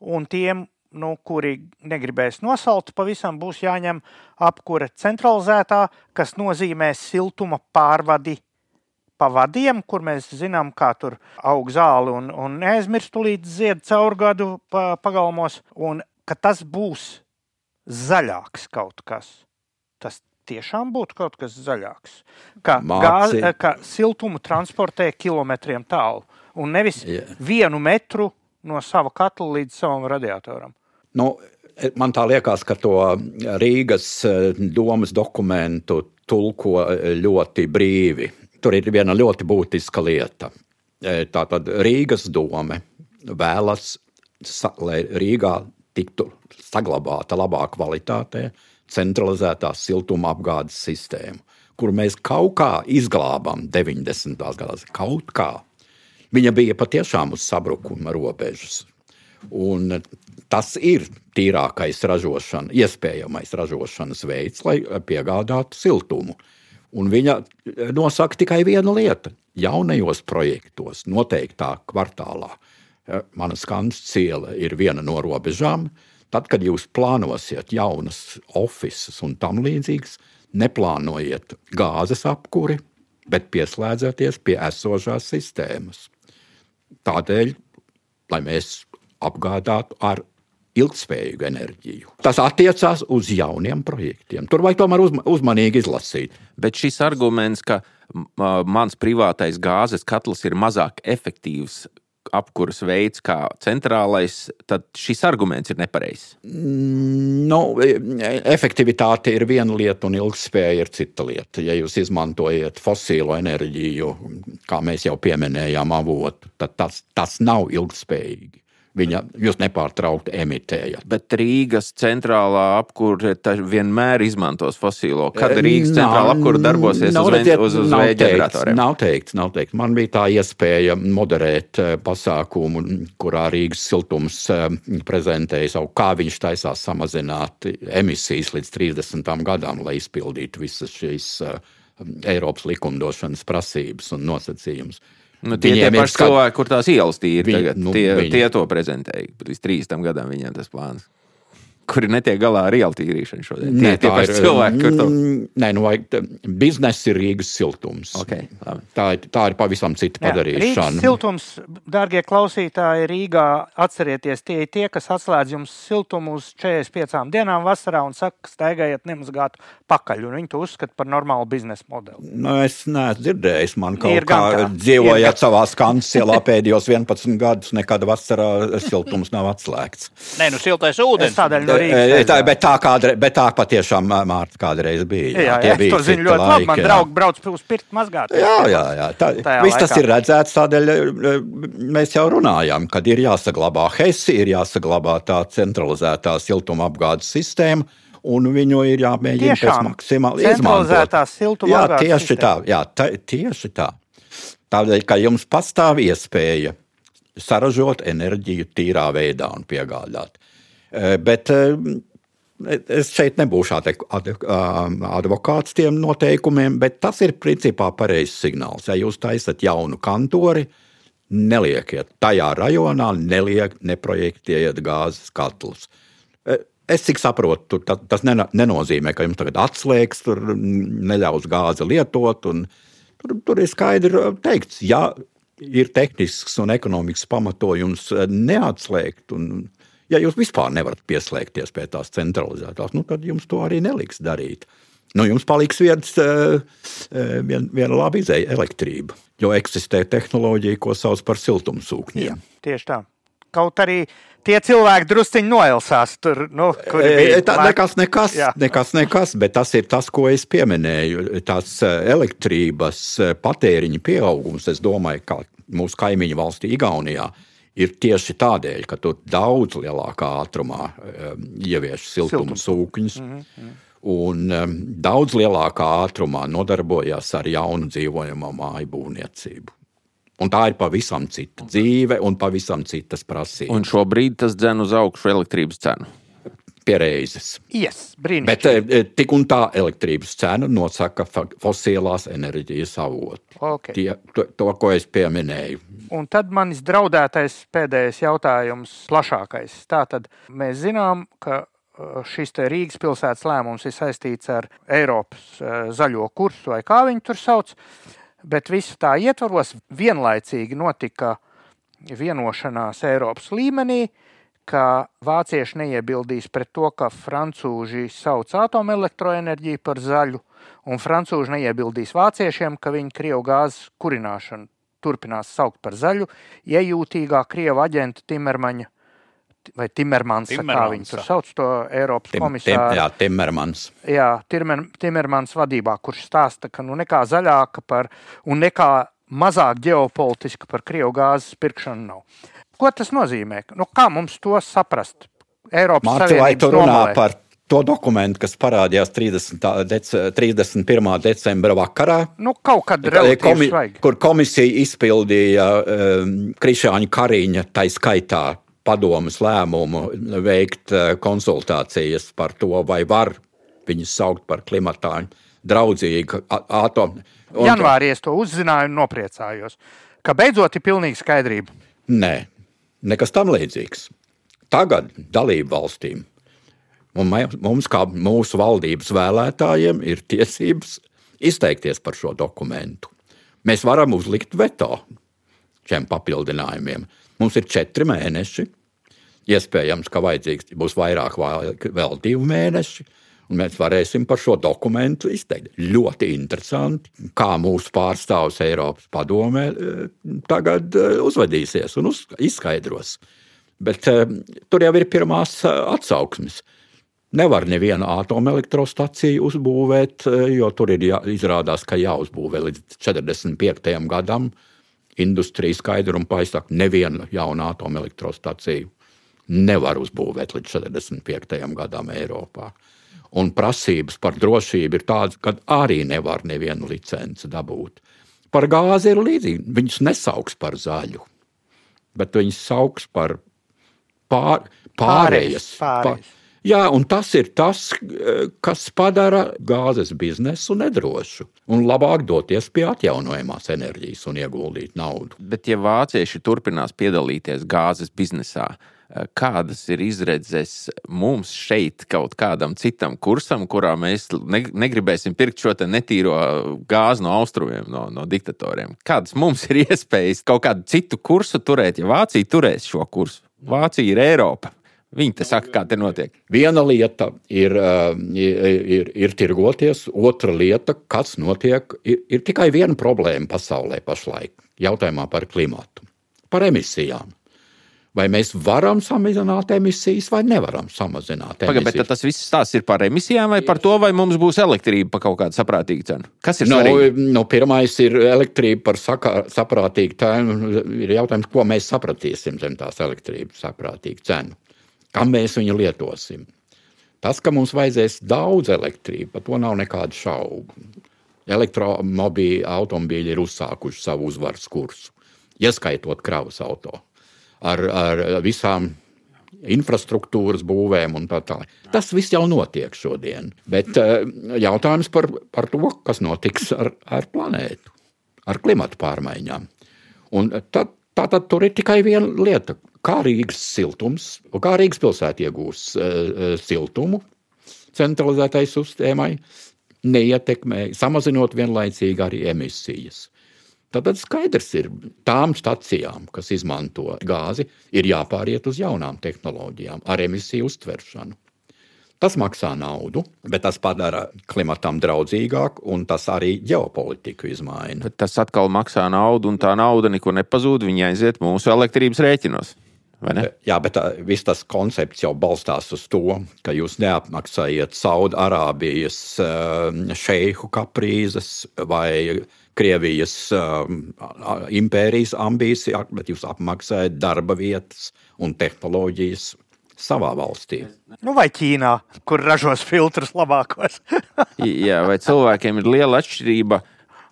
un tiem nu, kuri negribēs nosalt, pavisam būs jāņem apkure centralizētā, kas nozīmē siltuma pārvadi pa vadiem, kur mēs zinām, kā tur aug zāli un, un neaizmirstu līdz zied caur gadu pa, pagalmos, un ka tas būs zaļāks kaut kas. Tas tiešām būtu kaut kas zaļāks. Kā, gāzi, kā siltumu transportē kilometriem tālu, un nevis yeah. vienu metru no sava katla līdz savam radiatoram. Nu, man tā liekas, ka to Rīgas eh, domas dokumentu tulko eh, ļoti brīvi. Tur ir viena ļoti būtiska lieta. Eh, tātad Rīgas doma vēlas, lai Rīgā tiktu saglabāta labā kvalitātē centralizētā siltuma apgādes sistēma, kur mēs kaut kā izglābām 90. gados. Kaut kā. Viņa bija patiešām uz sabrukuma robežas. Un tas ir tīrākais ražošana, iespējamais ražošanas veids, lai piegādātu siltumu. Un viņa nosaka tikai vienu lietu. Jaunajos projektos, noteiktā kvartālā, mana skans ciela ir viena no robežām. Tad, kad jūs plānosiet jaunas oficiālas un tam līdzīgas, neplānojiet gāzes apkuri, bet pieslēdzieties pie esošās sistēmas. Tādēļ, lai mēs apgādātu ar ilgspējīgu enerģiju. Tas attiecās uz jauniem projektiem. Tur vajag tomēr uzma, uzmanīgi izlasīt. Bet šis arguments, ka mans privātais gāzes katls ir mazāk efektīvs apkuras veids kā centrālais, tad šis arguments ir nepareizs. Mm, nu, efektivitāte ir viena lieta, un ilgspēja ir cita lieta. Ja jūs izmantojat fosīlo enerģiju, kā mēs jau pieminējām, avotu, tad tas, tas nav ilgspējīgi viņa jūs nepārtraukti emitējat. Bet Rīgas centrālā apkūra vienmēr izmantos fosilo. Kad Rīgas nav, centrālā apkūra darbosies nav, uz, veņ, uz, uz vēja ģeneratoriem? Nav teikts, nav teikts. Man bija tā iespēja moderēt eh, pasākumu, kurā Rīgas siltums eh, prezentēja savu, kā viņš taisās samazināt emisijas līdz 30. gadam, lai izpildītu visas šīs eh, Eiropas likumdošanas prasības un nosacījumus. Nu, tie tie paši cilvēki, kur tās ielas tīri. Viņi, tagad, nu, tie, viņi... tie to prezentēja. Līdz 30 gadam viņiem tas plāns kuri netiek galā ar ielu tīrīšanu šodien. Nē, tie, tie ir cilvēki, kur to. Nē, nu, biznesa ir Rīgas siltums. Okay, labi. tā, ir, tā ir pavisam cita Jā, padarīšana. Rīgas siltums, dārgie klausītāji, Rīgā atcerieties, tie ir tie, kas atslēdz jums siltumu uz 45 dienām vasarā un saka, staigājiet nemazgāt pakaļ, un viņi to uzskata par normālu biznesa modeli. Nu, es neesmu dzirdējis, man kaut ir kā dzīvojot savā skandas ielā pēdējos 11 gadus, nekad vasarā siltums nav atslēgts. Nē, nu siltais ūdens. Tādēļ no Rīgas. E, tā, bet, tā kādre, bet tā patiešām Mārta kādreiz bija. Jā, jā, jā bija to zinu ļoti labi. Man draugi brauc uz pirkt mazgāt. Jā, jā, jā. Tā, viss tas ir redzēts, tādēļ mēs jau runājam, kad ir jāsaglabā HESI, ir jāsaglabā tā centralizētā siltuma apgādes sistēma. Un viņu ir jāmēģina pēc maksimāli izmantot. Jā, tieši sistēma. tā, jā, tā, tieši tā. Tādēļ, ka jums pastāv iespēja saražot enerģiju tīrā veidā un piegādāt. Eh, bet eh, es šeit nebūšu advokāts tiem noteikumiem, bet tas ir principā pareizs signāls. Ja jūs taisat jaunu kantori, neliekiet tajā rajonā, neliek, neprojektiet gāzes katlus. Eh, es cik saprotu, tur, tas nenozīmē, ka jums tagad atslēgs, tur neļaus gāzi lietot. Tur, tur ir skaidri teikts, ja ir tehnisks un ekonomisks pamatojums neatslēgt un Ja jūs vispār nevarat pieslēgties pie tās centralizētās, nu, tad jums to arī neliks darīt. Nu, jums paliks viens, eh, eh, vien, viena laba izēja - elektrība. Jo eksistē tehnoloģija, ko sauc par siltumsūkņiem. Tieši tā. Kaut arī tie cilvēki drusciņi noilsās tur. Nu, E, Tā, nekas, nekas, Jā. nekas, nekas, bet tas ir tas, ko es pieminēju. Tās elektrības patēriņa pieaugums, es domāju, ka mūsu kaimiņu valstī, Igaunijā, ir tieši tādēļ, ka tur daudz lielākā ātrumā eh, ievieš siltuma sūkņus. Un um, daudz lielākā ātrumā nodarbojas ar jaunu dzīvojamo māju būvniecību. Un tā ir pavisam cita dzīve un pavisam citas prasības. Un šobrīd tas dzen uz augšu elektrības cenu. Pie reizes. Yes. Bet e, tik un tā elektrības cena nosaka fosilās enerģijas avotu. Okay. Tie, to, to, ko es pieminēju. Un tad manis draudētais pēdējais jautājums, plašākais. Tātad mēs zinām, ka uh, šis Rīgas pilsētas lēmums ir saistīts ar Eiropas zaļo kursu, vai kā viņi tur sauc. Bet visu tā ietvaros vienlaicīgi notika vienošanās Eiropas līmenī, ka vācieši neiebildīs pret to, ka francūži sauc atomelektroenerģiju par zaļu, un francūži neiebildīs vāciešiem, ka viņi Krievu gāzes kurināšanu turpinās saukt par zaļu, iejūtīgā Krieva aģenta Timermaņa vai Timermans, kā viņi tur sauc to Eiropas Tim, tim, komisāru. jā, Timermans. Jā, Timer, Timermans vadībā, kurš stāsta, ka nu nekā zaļāka par un nekā mazāk ģeopolitiska par Krievu gāzes pirkšanu nav. Ko tas nozīmē? Nu, kā mums to saprast? Eiropas Mārcis, vai tu runā nomalē? par to dokumentu, kas parādījās 30. Dec, 31. decembra vakarā? Nu, kaut kad Komi, svaigi. kur komisija izpildīja um, Krišāņa Kariņa, tā skaitā padomus lēmumu veikt uh, konsultācijas par to, vai var viņus saukt par klimatā draudzīgu atomu. Janvārī es to uzzināju un nopriecājos, ka beidzot ir pilnīga skaidrība. Nē, nekas tam līdzīgs. Tagad dalību valstīm un mums, kā mūsu valdības vēlētājiem, ir tiesības izteikties par šo dokumentu. Mēs varam uzlikt veto šiem papildinājumiem. Mums ir četri mēneši. Iespējams, ka vajadzīgs būs vairāk, vai vēl divi mēneši. Un mēs varēsim par šo dokumentu izteikt. Ļoti interesanti, kā mūsu pārstāvis Eiropas padomē eh, tagad eh, uzvedīsies un uz, izskaidros. Bet eh, tur jau ir pirmās atsauksmes. Nevar nevienu atomelektrostaciju uzbūvēt, jo tur ir jā, izrādās, ka jāuzbūvē līdz 45. gadam. Industrija skaidri un paisāk, nevienu jaunu atomelektrostaciju nevar uzbūvēt līdz 45. gadam Eiropā. Un prasības par drošību ir tādas, ka arī nevar nevienu licenci dabūt. Par gāzi ir līdzīgi. Viņus nesauks par zaļu, bet viņus sauks par pār, pārējas. Pārējas, pārējas. Jā, un tas ir tas, kas padara gāzes biznesu nedrošu. Un labāk doties pie atjaunojamās enerģijas un ieguldīt naudu. Bet, ja vācieši turpinās piedalīties gāzes biznesā, kādas ir izredzes mums šeit, kaut kādam citam kursam, kurā mēs ne, negribēsim pirkt šo netīro gāzi no austrumiem, no, no diktatoriem? Kādas mums ir iespējas kaut kādu citu kursu turēt, ja Vācija turēs šo kursu? Vācija ir Eiropa. Viņi te saka, kā te notiek. Viena lieta ir, ir, ir, ir tirgoties, otra lieta, kas notiek, ir, ir tikai viena problēma pasaulē pašlaik - jautājumā par klimatu, par emisijām. Vai mēs varam samazināt emisijas, vai nevaram samazināt Pagaid, bet emisijas? tas viss stāsts ir par emisijām vai par to, vai mums būs elektrība par kaut kādu saprātīgu cenu? Kas ir Nu, svarīgi? nu, pirmais ir elektrība par sakā, saprātīgu cenu. Ir jautājums, ko mēs sapratīsim zem tās elektrības saprātīgu cenu. Kam mēs viņu lietosim? Tas, ka mums vajadzēs daudz elektrības, par to nav nekādu šaubu. Elektromobīļi, automobīļi ir uzsākuši savu uzvaras kursu, ieskaitot kravas auto ar, ar visām infrastruktūras būvēm un tā tālāk. Tas viss jau notiek šodien. Bet eh, jautājums par, par to, kas notiks ar, ar planētu, ar klimatu pārmaiņām. Un tad, tātad tur ir tikai viena lieta. Kā Rīgas siltums, kā Rīgas pilsēta iegūs uh, siltumu centralizētai sistēmai, neietekmē, samazinot vienlaicīgi arī emisijas. Tad skaidrs ir, tām stacijām, kas izmanto gāzi, ir jāpāriet uz jaunām tehnoloģijām ar emisiju uztveršanu. Tas maksā naudu, bet tas padara klimatam draudzīgāku, un tas arī ģeopolitiku izmaina. Bet tas atkal maksā naudu, un tā nauda nekur nepazūd. Viņa aiziet mūsu elektrības rēķinos. ne? Jā, bet tā, viss tas koncepts jau balstās uz to, ka jūs neapmaksājat Saudārābijas uh, šeihu kaprīzes vai Krievijas uh, impērijas ambīcijas, bet jūs apmaksājat darba vietas un tehnoloģijas savā valstī. Nu, vai Ķīnā, kur ražos filtrus labākos. Jā, vai cilvēkiem ir liela atšķirība,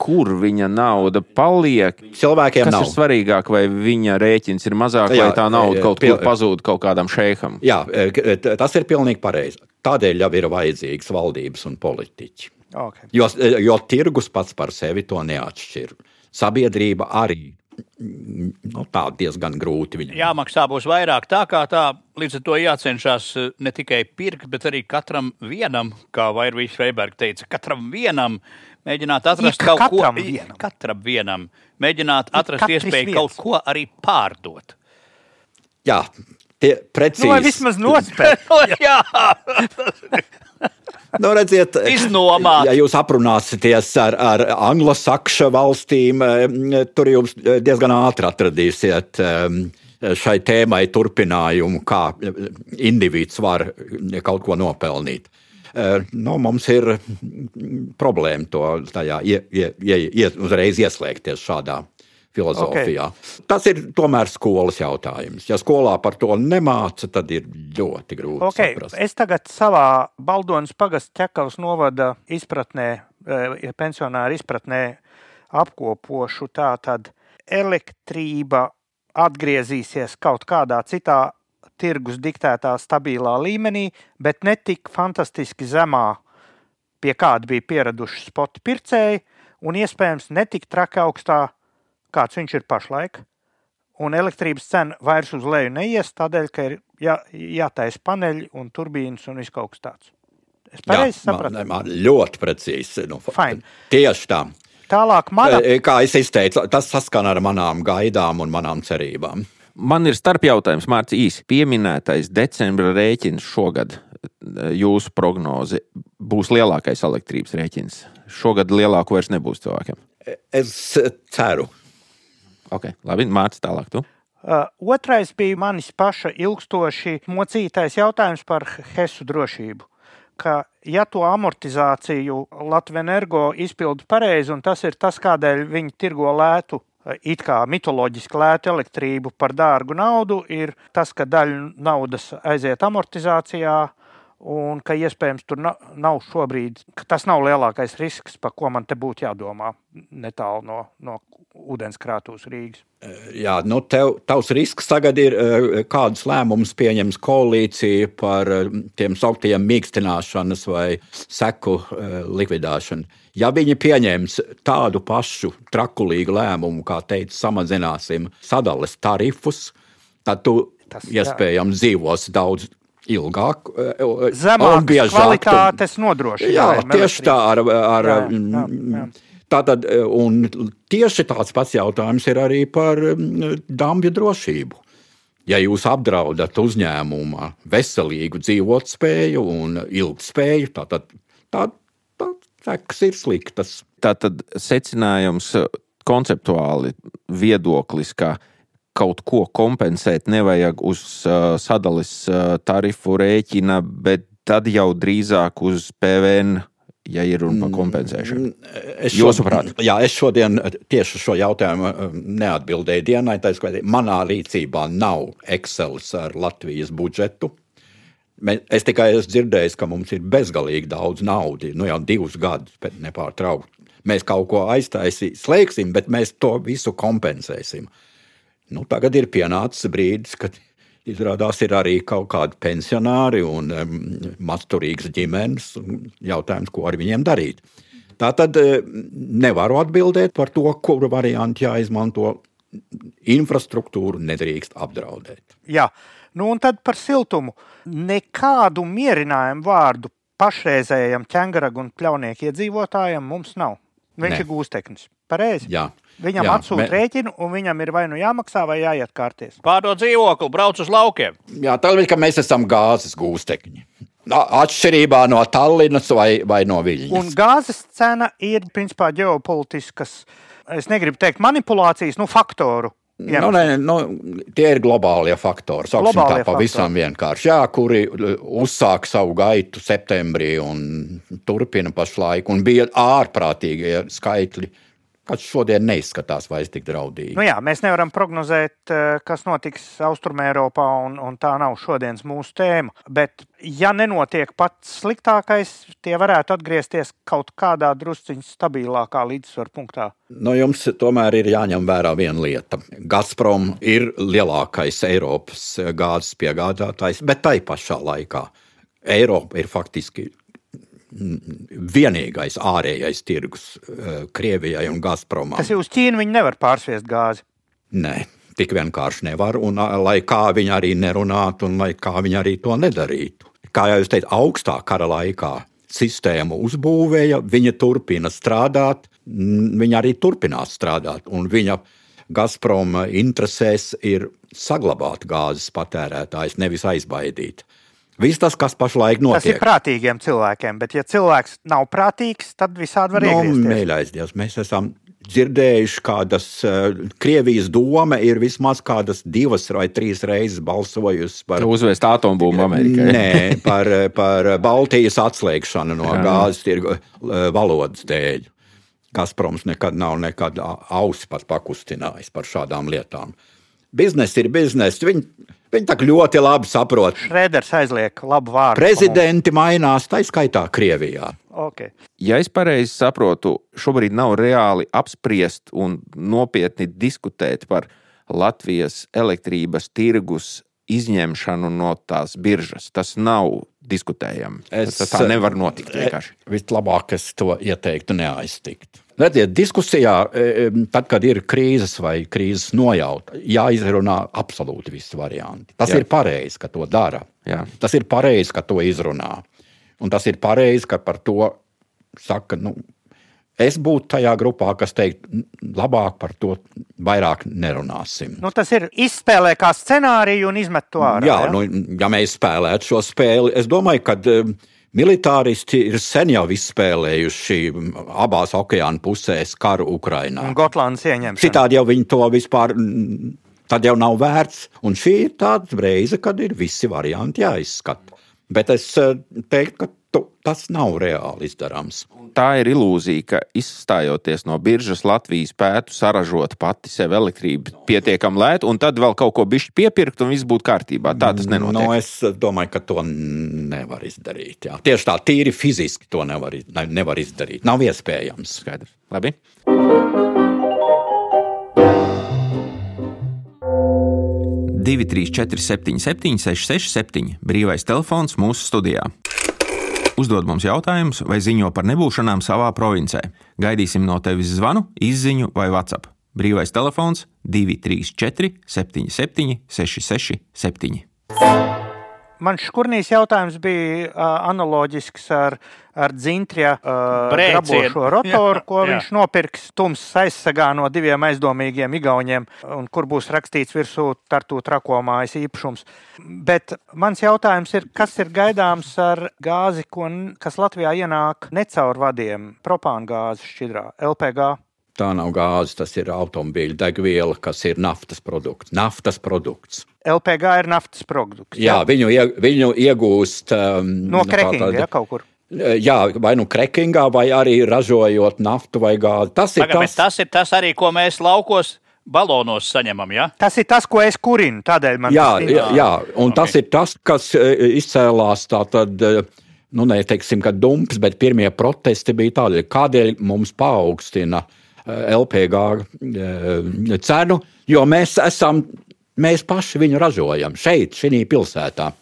kur viņa nauda paliek? Cilvēkiem nav. ir svarīgāk, vai viņa rēķins ir mazāk, Jā, vai tā nauda jā, kaut pil- kur pazūd kaut kādam šeiham? Jā, e, t- tas ir pilnīgi pareizi. Tādēļ jau ir vajadzīgas valdības un politiķi. Okay. Jo, e, jo tirgus pats par sevi to neatšķir. Sabiedrība arī nu, tā diezgan grūti viņam. Jāmaksā būs vairāk tā kā tā, līdz ar to jācenšas eh, ne tikai pirkt, bet arī katram vienam, kā Vairvīds Freibergs teica, katram vienam mēģināt atrast Ik kaut katram ko. vienam. Katram vienam. Mēģināt atrast katrs iespēju viens. kaut ko arī pārdot. Jā, tie precīzi. Nu, vai vismaz nospēlēt? Jā, Nu, redziet, Iznomāt. Ja jūs aprunāsieties ar, ar anglosakšu valstīm, eh, tur jūs diezgan ātri atradīsiet eh, šai tēmai turpinājumu, kā individs var kaut ko nopelnīt. Eh, Nu, mums ir problēma to tajā ie, ie, ie, uzreiz ieslēgties šādā filozofijā. Okay. Tas ir tomēr skolas jautājums. Ja skolā par to nemāca, tad ir ļoti grūti Okay, saprast. es tagad savā Baldonas pagastu ķekavas novada izpratnē, eh, pensionāru izpratnē apkopošu tā tad elektrība atgriezīsies kaut kādā citā tirgus diktētā stabilā līmenī, bet ne tik fantastiski zemā, pie kāda bija pieraduši spoti pircēji, un iespējams ne tik traki augstā, kāds viņš ir pašlaik. Un elektrības cena vairs uz leju neies, tādēļ, ka ir jā, jātaisa paneļi un turbīnas un viss kaut kas tāds. Es pareizi Jā, sapratu. Man, man ļoti precīzi. Nu, Fine. Tieši tā. Tālāk, mana E, Kā es izteicu, tas saskan ar manām gaidām un manām cerībām. Man ir starpjautājums, Mārcis, īsi pieminētais decembra rēķins šogad. Jūsu prognoze būs lielākais elektrības rēķins. Šogad lielāku vairs nebūs cilvēkiem. Es ceru, Okay, labi, Mārcis, tālāk. Tu? Uh, otrais bija manis paša ilgstoši mocītais jautājums par HESU drošību. Ka, ja to amortizāciju Latvijas energo izpildu pareizi, un tas ir tas, kādēļ viņi tirgo lētu, uh, it kā mitoloģiski lētu elektrību par dārgu naudu, ir tas, ka daļa naudas aiziet amortizācijā, un ka iespējams tur na- nav šobrīd, ka tas nav lielākais risks, par ko man te būtu jādomā netālu no, no ūdenskrātuves Rīgas. Jā, nu tev, tavs risks tagad ir, eh, kādus lēmumus pieņems koalīcija par eh, tiem sauktiem mīkstināšanas vai seku eh, likvidēšanu. Ja viņi pieņems tādu pašu trakulīgu lēmumu, kā teica, samazināsim sadales tarifus, tad tu Tas, jā. iespējams dzīvos daudz ilgāk, eh, un Zemākas biežāk kvalitātes Jā, nodrošinājumu. tieši tā. Ar, ar, Jā, jā, jā. Tātad, un tieši tāds pats jautājums ir arī par dambju drošību. Ja jūs apdraudat uzņēmuma veselīgu dzīvotspēju un ilgspēju, tad tā, tā, tā sekas ir sliktas. Tātad secinājums eh, konceptuāli viedoklis, ka kaut ko kompensēt nevajag uz uh, sadales uh, tarifu rēķina, bet tad jau drīzāk uz PVN, ja ir runa par kompensēšanu. Es Jūsuprāt? Jā, es šodien tieši uz šo jautājumu eh, neatbildēju dienai. tā skaidroju, Manā rīcībā nav Excel ar Latvijas budžetu. Es tikai esmu dzirdējis, ka mums ir bezgalīgi daudz naudas, nu jau divus gadus nepārtraukti. Mēs kaut ko aiztaisīsim, slēgsim, bet mēs to visu kompensēsim. Nu, tagad ir pienācis brīdis, kad izrādās ir arī kaut kādi pensionāri un um, mazturīgas ģimenes. Jautājums, ko ar viņiem darīt. Tā tad eh, nevaru atbildēt par to, kuru variantu jāizmanto. Infrastruktūru nedrīkst apdraudēt. Jā, nu un tad par siltumu. Nekādu mierinājumu vārdu pašreizējam ķēngaragu un pļaunieku iedzīvotājiem mums nav. Viņš Nē. ir gūsteknis. Pareizi. Jā. Viņam Jā, atsūta me- rēķinu, un viņam ir vai nu jāmaksā, vai jāiet kārties. pārdod dzīvokli, brauc uz laukiem. Jā, tā ir, ka mēs esam gāzes gūstekņi. Atšķirībā no Tallinas vai, vai no Viņas. Un gāzes cena ir principā ģeopolitiskas, es negribu teikt manipulācijas, nu, faktoru. Nu, ne, nu, tie ir globālie faktori. Sauksim Globālie tā pavisam faktori. vienkārši. Jā, kuri uzsāk savu gaitu septembrī un turpina pašlaik, un bija ārprātīgie skaitļi, kas šodien neizskatās vairs tik draudīgi. Nu jā, mēs nevaram prognozēt, eh, kas notiks Austrumēropā, un, un tā nav šodienas mūsu tēma. Bet, ja nenotiek pats sliktākais, tie varētu atgriezties kaut kādā drusciņā stabilākā līdzsvaru punktā. Nu, jums tomēr ir jāņem vērā viena lieta. Gazprom ir lielākais Eiropas gāzes piegādātājs, bet tai pašā laikā Eiropa ir faktiski vienīgais ārējais tirgus eh, Krievijai un Gazpromam. Tas ir uz Ķīnu, viņi nevar pārsviest gāzi. Nē, tik vienkārši nevar. Un, lai kā viņi arī nerunātu, un lai kā viņi arī to nedarītu. Kā jau jūs teicāt, augstā kara laikā sistēmu uzbūvēja, viņa turpina strādāt, viņa arī turpinās strādāt. Un viņa Gazprom interesēs ir saglabāt gāzes patērētājs, nevis aizbaidīt. Viss tas, kas pašlaik Tas ir notiek, prātīgiem cilvēkiem, bet, ja cilvēks nav prātīgs, tad visādi var Nu, iegriezties. mīļais Dievs, mēs esam dzirdējuši, ka uh, Krievijas doma ir vismaz kādas divas vai trīs reizes balsojusi par, Uzvēst atombūmu Amerikai. Nē, par, par Baltijas atslēgšanu no gāzes tirgu uh, valodas dēļ. Gazproms nekad nav nekad ausi pat pakustinājis par šādām lietām. Biznesa ir biznesa. Viņi, viņi tā ļoti labi saprot. Šrēders aizliek labu vārdu. Prezidenti mainās, tā skaitā Krievijā. Okay. Ja es pareizi saprotu, šobrīd nav reāli apspriest un nopietni diskutēt par Latvijas elektrības tirgus izņemšanu no tās biržas. Tas nav diskutējami. Es- Tas tā nevar notikt vienkārši. Vislabāk es to ieteiktu neaiztikt. Redziet, diskusijā, e, e, tad, kad ir krīzes vai krīzes nojauta, jāizrunā absolūti visi varianti. Tas Jā. Ir pareizi, ka to dara. Jā. Tas ir pareizi, ka to izrunā. Un tas ir pareizi, ka par to saka, nu, es būtu tajā grupā, kas teikt, "N- labāk par to vairāk nerunāsim. Nu, tas ir izspēlē kā scenāriju un izmet to ārā. Jā, ja? nu, ja mēs spēlētu šo spēli, es domāju, ka eh, militāristi ir sen jau izspēlējuši abās okeāna pusēs karu Ukrajinā. Gotlandes ieņemšana. Citādi jau viņi to vispār. Tad jau nav vērts. Un šī ir tāda reize, kad ir visi varianti jāizskata. Bet es eh, teiktu, ka tu, tas nav reāli izdarāms. Tā ir ilūzija, ka izstājoties no biržas Latvija spētu saražot pati sev elektrību pietiekami lētu, un tad vēl kaut ko bišķi piepirkt, un viss būtu kārtībā. Tā tas nenotiek. No, es domāju, ka to nevar izdarīt. Jā. Tieši tā, tīri fiziski to nevar, nevar izdarīt. Nav iespējams. Skaidrs. Labi. 234, 77, 667, brīvais telefons mūsu studijā. Uzdod mums jautājumus vai ziņo par nebūšanām savā provincē. Gaidīsim no tevis zvanu, izziņu vai WhatsApp. Brīvais telefons 234, 77, 667. Man škurnīs jautājums bija uh, analoģisks ar, ar dzintrija uh, grabošo rotoru, Jā, ko jā. viņš nopirks tums aizsargā no diviem aizdomīgiem igauniem, un kur būs rakstīts virsū tartu trakomājas īpašums. Bet mans jautājums ir, kas ir gaidāms ar gāzi, ko, kas Latvijā ienāk necaur vadiem, propāna gāzes šķidrā, LPG? Tā nav gāze, tas ir automobīļa degviela, kas ir naftas produkts. Naftas produkts. LPG ir naftas produkts. Jā, viņu, ie, viņu iegūst um, No nu, krekinga, tāda- ja kaut kur. Jā, vai nu krekingā, vai arī ražojot naftu vai gāzi. Tas ir bet tas, tas ir tas arī, ko mēs laukos balonos saņemam. Ja? Tas ir tas, ko es kurinu, tādēļ man jā, tas jā, jā, un Ok. okay. tas ir tas, kas e, izcēlās tātad, e, nu, neteiksim, ka dumps, bet pirmie protesti bija tādi, kādēļ mums paaugstina e, LPG e, cenu, jo mēs esam, mēs paši viņu ražojam šeit, šī pilsētā.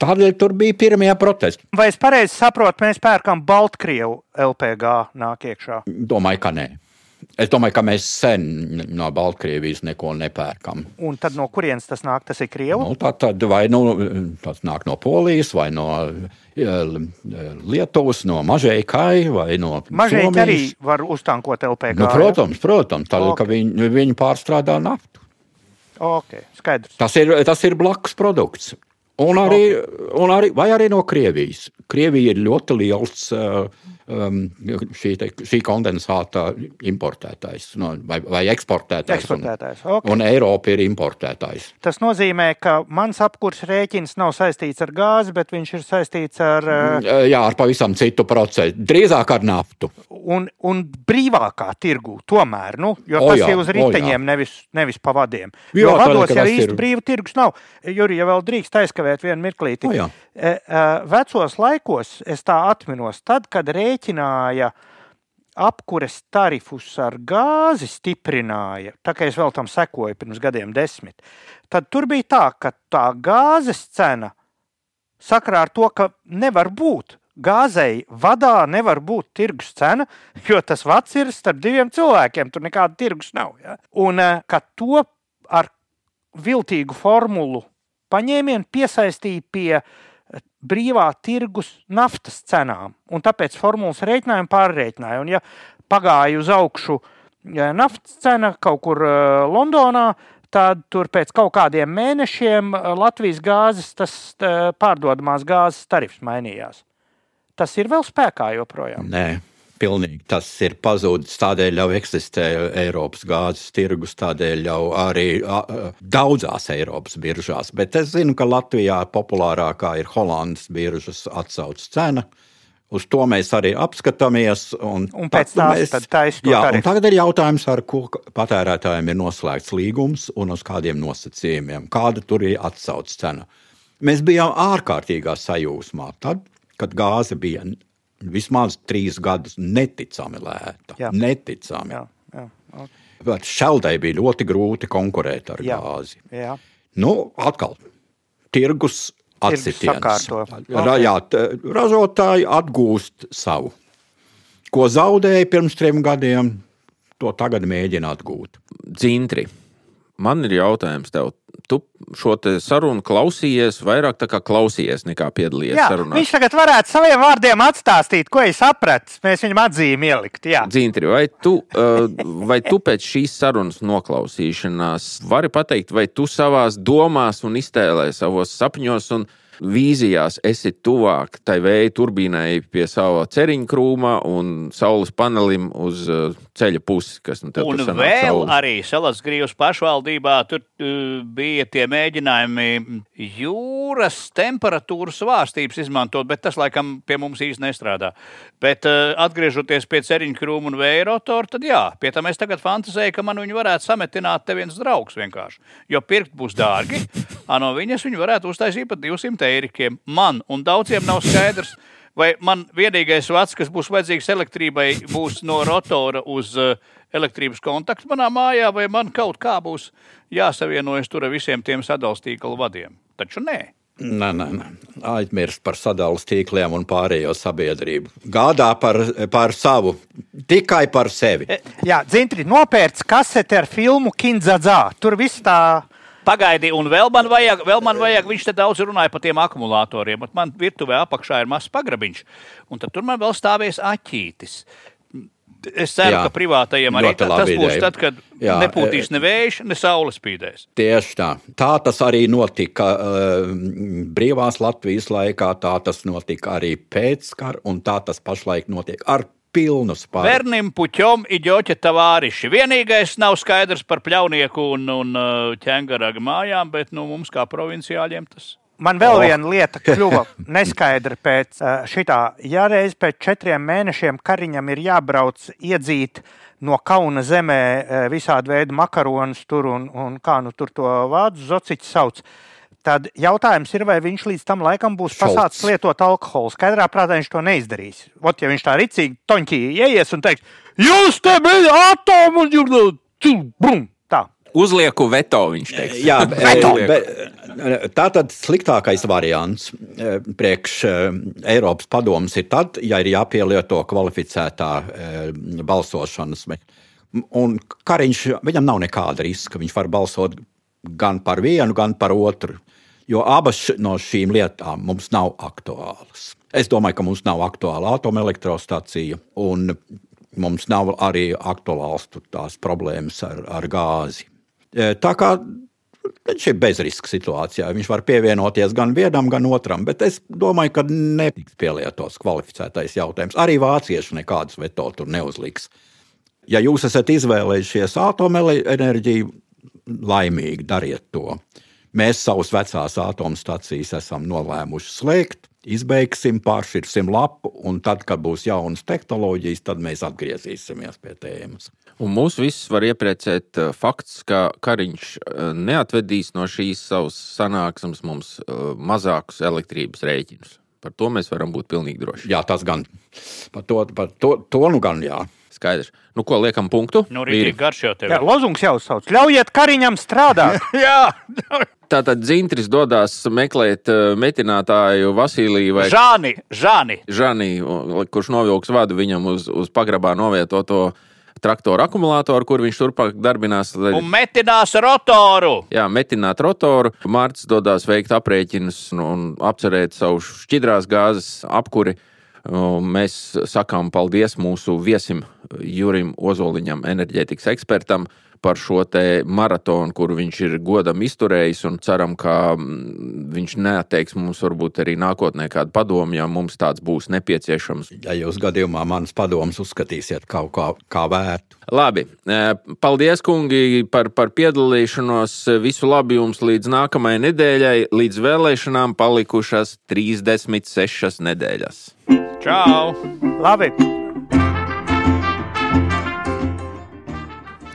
Tādēļ tur bija pirmie protesti. Vai es pareizi saprotu, mēs pērkam Baltkrievu LPG nāk iekšā? Domāju, ka nē. Es domāju, ka mēs sen no Baltkrievijas neko nepērkam. Un tad no kurienes tas nāk? Tas ir Krievu. Nu, tā tad vai nu, tas nāk no Polijas, vai no eh, Lietuvas, no Mažēkai, vai no Mažai Somijas. arī var uztankot LPG. Nu, protams, protams tādēļ, Ok. ka viņi, viņi pārstrādā naftu. Ja? Ok, skaidrs. Tas ir, tas ir blakus produkts. Un arī, un arī, vai arī no Krievijas. Krievija ir ļoti liels uh, šī, te, šī kondensāta importētājs no, vai, vai eksportētājs. Eksportētājs, Un, ok. un Eiropa ir importētājs. Tas nozīmē, ka mans apkurss rēķins nav saistīts ar gāzi, bet viņš ir saistīts ar uh, Jā, ar pavisam citu procesu. Drīzāk ar naftu. un, un brīvākā tirgu. Tomēr, nu, jo O tas jā, ir uz riteņiem, nevis, nevis pa vadiem. Jo tādēļ, vados jau īsti ir- brīva tirgus nav. Juri, ja vēl drīkst aizkavēt vienu mirklīti. O jā. E, e, Vecos laikos es tā atminos, tad, kad rēķināja apkures tarifus ar gāzi stiprināja, tā kā es vēl tam sekoju pirms gadiem desmit, tad tur bija tā, ka tā gāzes cena sakarā ar to, ka nevar būt. Gāzei vadā nevar būt tirgus cena, jo tas vats ir starp diviem cilvēkiem. Tur nekāda tirgus nav. Ja? Un eh, ka to ar viltīgu formulu paņēmienu piesaistīja pie brīvā tirgus naftas cenām. Un tāpēc formulas rēķinājumu pārreķināja. Un, ja pagāja uz augšu naftas cena kaut kur eh, Londonā, tad tur pēc kaut kādiem mēnešiem eh, Latvijas gāzes, tas eh, pārdodamās gāzes tarifs mainījās. Tas ir vēl spēkā joprojām. Nē, pilnīgi tas ir pazudis. Tādēļ jau eksistē Eiropas gāzes tirgus, tādēļ jau arī daudzās Eiropas biržās. Bet es zinu, ka Latvijā populārākā ir Holandas biržas atsauces cena. Uz to mēs arī apskatāmies. Un, Un pēc jā, un tarifu. tagad ir jautājums, ar ko patērētājiem ir noslēgts līgums un uz kādiem nosacījumiem, kāda tur ir atsauces cena. Mēs bijām ārkārtīgā sajūsmā, tad, kad gāze bija vismaz trīs gadus neticami lēta. Jā. Neticami. Jā, jā, ok. Bet šeldai bija ļoti grūti konkurēt ar Jā. gāzi. jā. Nu, atkal, tirgus atsitiens. sakārto. Ra, jā, ražotāji atgūst savu. Ko zaudēja pirms trim gadiem, to tagad mēģina atgūt. Dzintri, man ir jautājums tev. Tu šo sarunu klausījies, vairāk tā kā klausījies, nekā piedalījies Jā, sarunā. viņš tagad varētu saviem vārdiem atstāstīt, ko es sapratu. Mēs viņam atzīmi ielikt. Jā. Dzintri, vai tu, uh, vai tu pēc šīs sarunas noklausīšanās vari pateikt, vai tu savās domās un iztēlē, savos sapņos un vīzijās esi tuvāk tai vēja turbīnai pie sava ceriņa krūma un saules panelim uz uh, ceļa pusi, kas nu Un vēl saules. arī Salasgrīvas pašvaldībā tur uh, bija tie mēģinājumi jūras temperatūras svārstības izmantot, bet tas laikam pie mums īsti nestrādā. Bet uh, atgriežoties pie ceriņu krūmu un vēja rotora, tad jā, pie tam es tagad fantazēju, ka man viņu varētu sametināt te viens draugs vienkārši. Jo pirkt būs dārgi, a no viņas viņu varētu uztaisīt pat 200 eirikiem. Man un daudziem nav skaidrs. Vai man vienīgais vats, kas būs vajadzīgs elektrībai, būs no rotora uz uh, elektrības kontaktu manā mājā, vai man kaut kā būs jāsavienojas tur ar visiem tiem sadalstīklu vadiem? Taču nē. Nē, nē, nē. aizmirst par sadalījuma tīkliem un pārējo sabiedrību. Gādā par, par savu, tikai par sevi. Jā, Dzintri nopērts kaseti ar filmu Kindzadzā. Tur viss tā. Pagaidi, un vēl man vajag, vēl man vajag viņš te daudz runāja par tiem akumulatoriem. Man virtuvē apakšā ir mazs pagrabiņš, un tur man vēl stāvēs aķītis. Es ceru, Jā, ka privātajiem arī tā, tas būs ideja. tad, kad Jā, nepūtīs e- ne vējš, ne saules spīdēs. Tieši tā. Tā tas arī notika uh, brīvās Latvijas laikā, tā tas notika arī pēc kara, un tā tas pašlaik notiek ar pilnu spēku. Vernim puķom iģoķa tavāriši. Vienīgais nav skaidrs par pļaunieku un, un uh, ķēngaraga mājām, bet nu, mums kā provinciāļiem tas. Man vēl Oh. viena lieta kļuva neskaidra pēc uh, šitā. Ja reiz pēc četriem mēnešiem kariņam ir jābrauc iedzīt no kauna zemē uh, visādi veidi makaronus tur un, un kā nu tur to vācu zociķi sauc. Tad jautājums ir, vai viņš līdz tam laikam būs pasācis lietot alkoholu. Skaidrā prātā viņš to neizdarīs. Ot, ja viņš tā rīcīgi toņķī ieies un teiks, jūs te bijat atomu, brum, tā. Uzlieku veto, viņš teiks. Jā, Veto. bet tā tad sliktākais variants eh, priekš eh, Eiropas padomus ir tad, ja ir jāpielieto kvalificētā eh, balsošanas. Un Kariņš, viņam nav nekāda riska. Viņš var balsot gan par vienu, gan par otru. Jo abas no šīm lietām mums nav aktuālas. Es domāju, ka mums nav aktuāla atomelektrostacija, un mums nav arī aktuāls tās problēmas ar, ar gāzi. E, Tā kā Šī ir bezriska situācijā. Viņš var pievienoties gan vienam, gan otram, bet es domāju, ka netiks pielietots kvalificētais jautājums. Arī vācieši nekādus veto tur neuzliks. Ja jūs esat izvēlējušies atomenerģiju, laimīgi dariet to. Mēs savus vecās atomstacijas esam nolēmuši slēgt, izbeigsim, pāršķirsim lapu, un tad, kad būs jaunas tehnoloģijas, tad mēs atgriezīsimies pie tēmas. Un mūs visus var iepriecēt uh, fakts, ka Kariņš uh, neatvedīs no šīs savas sanāksmes mums uh, mazākus elektrības rēķinus. Par to mēs varam būt pilnīgi droši. Jā, tas gan. Par to, par to, to nu gan jā. Skaidrs. Nu, ko liekam punktu? Nu, rītīgi garš jau tev. Jā, lozungs jau sauc. Ļaujiet Kariņam strādāt! Jā. Tātad Zintris dodas meklēt uh, metinātāju Vasiliju vai Žāni, Žāni. Žani, kurš novilks vadu viņam uz, uz pagrabā novietoto traktoru akumulātoru, kur viņš turpmāk darbinās. Lai... Un metinās rotoru. Jā, metināt rotoru. Mārcis dodas veikt aprēķinus un, un apcerēt savu šķidrās gāzes apkuri. Un Mēs sakām paldies mūsu viesim Jurim Ozoliņam, enerģētikas ekspertam, par šo te maratonu, kuru viņš ir godam izturējis. un Ceram, ka mm, viņš neatteiks mums varbūt arī nākotnē kādu padomu, ja mums tāds būs nepieciešams. Ja jūs gadījumā manas padomus uzskatīsiet kaut kā, kā vērtu. Labi, eh, paldies, kungi, par, par piedalīšanos. Visu labi jums līdz nākamajai nedēļai. Līdz vēlēšanām palikušas 36 nedēļas. Čau! Labi!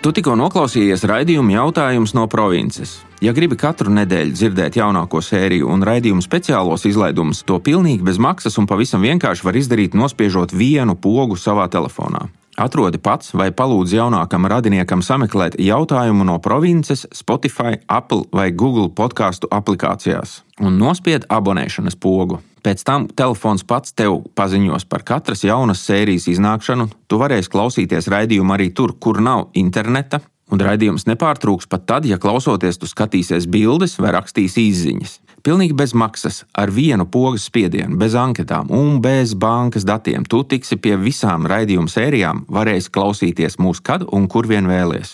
Tu tikko noklausījies raidījuma jautājums no provinces. Ja gribi katru nedēļu dzirdēt jaunāko sēriju un raidījumu speciālos izlaidumus, to pilnīgi bez maksas un pavisam vienkārši var izdarīt, nospiežot vienu pogu savā telefonā. Atrodi pats vai palūdz jaunākam radiniekam sameklēt jautājumu no provinces, Spotify, Apple vai Google podkāstu aplikācijās un nospied abonēšanas pogu. Pēc tam telefons pats tev paziņos par katras jaunas sērijas iznākšanu. Tu varēsi klausīties raidījumu arī tur, kur nav interneta, un raidījums nepārtrūks pat tad, ja klausoties, tu skatīsies bildes vai rakstīsi izziņas. Pilnīgi bez maksas, ar vienu pogas spiedienu, bez anketām un bez bankas datiem. Tu tiksi pie visām raidījuma sērijām, varēsi klausīties mūs kad un kur vien vēlies.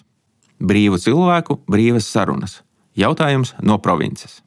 Brīvu cilvēku, brīvas sarunas. Jautājums no provinces.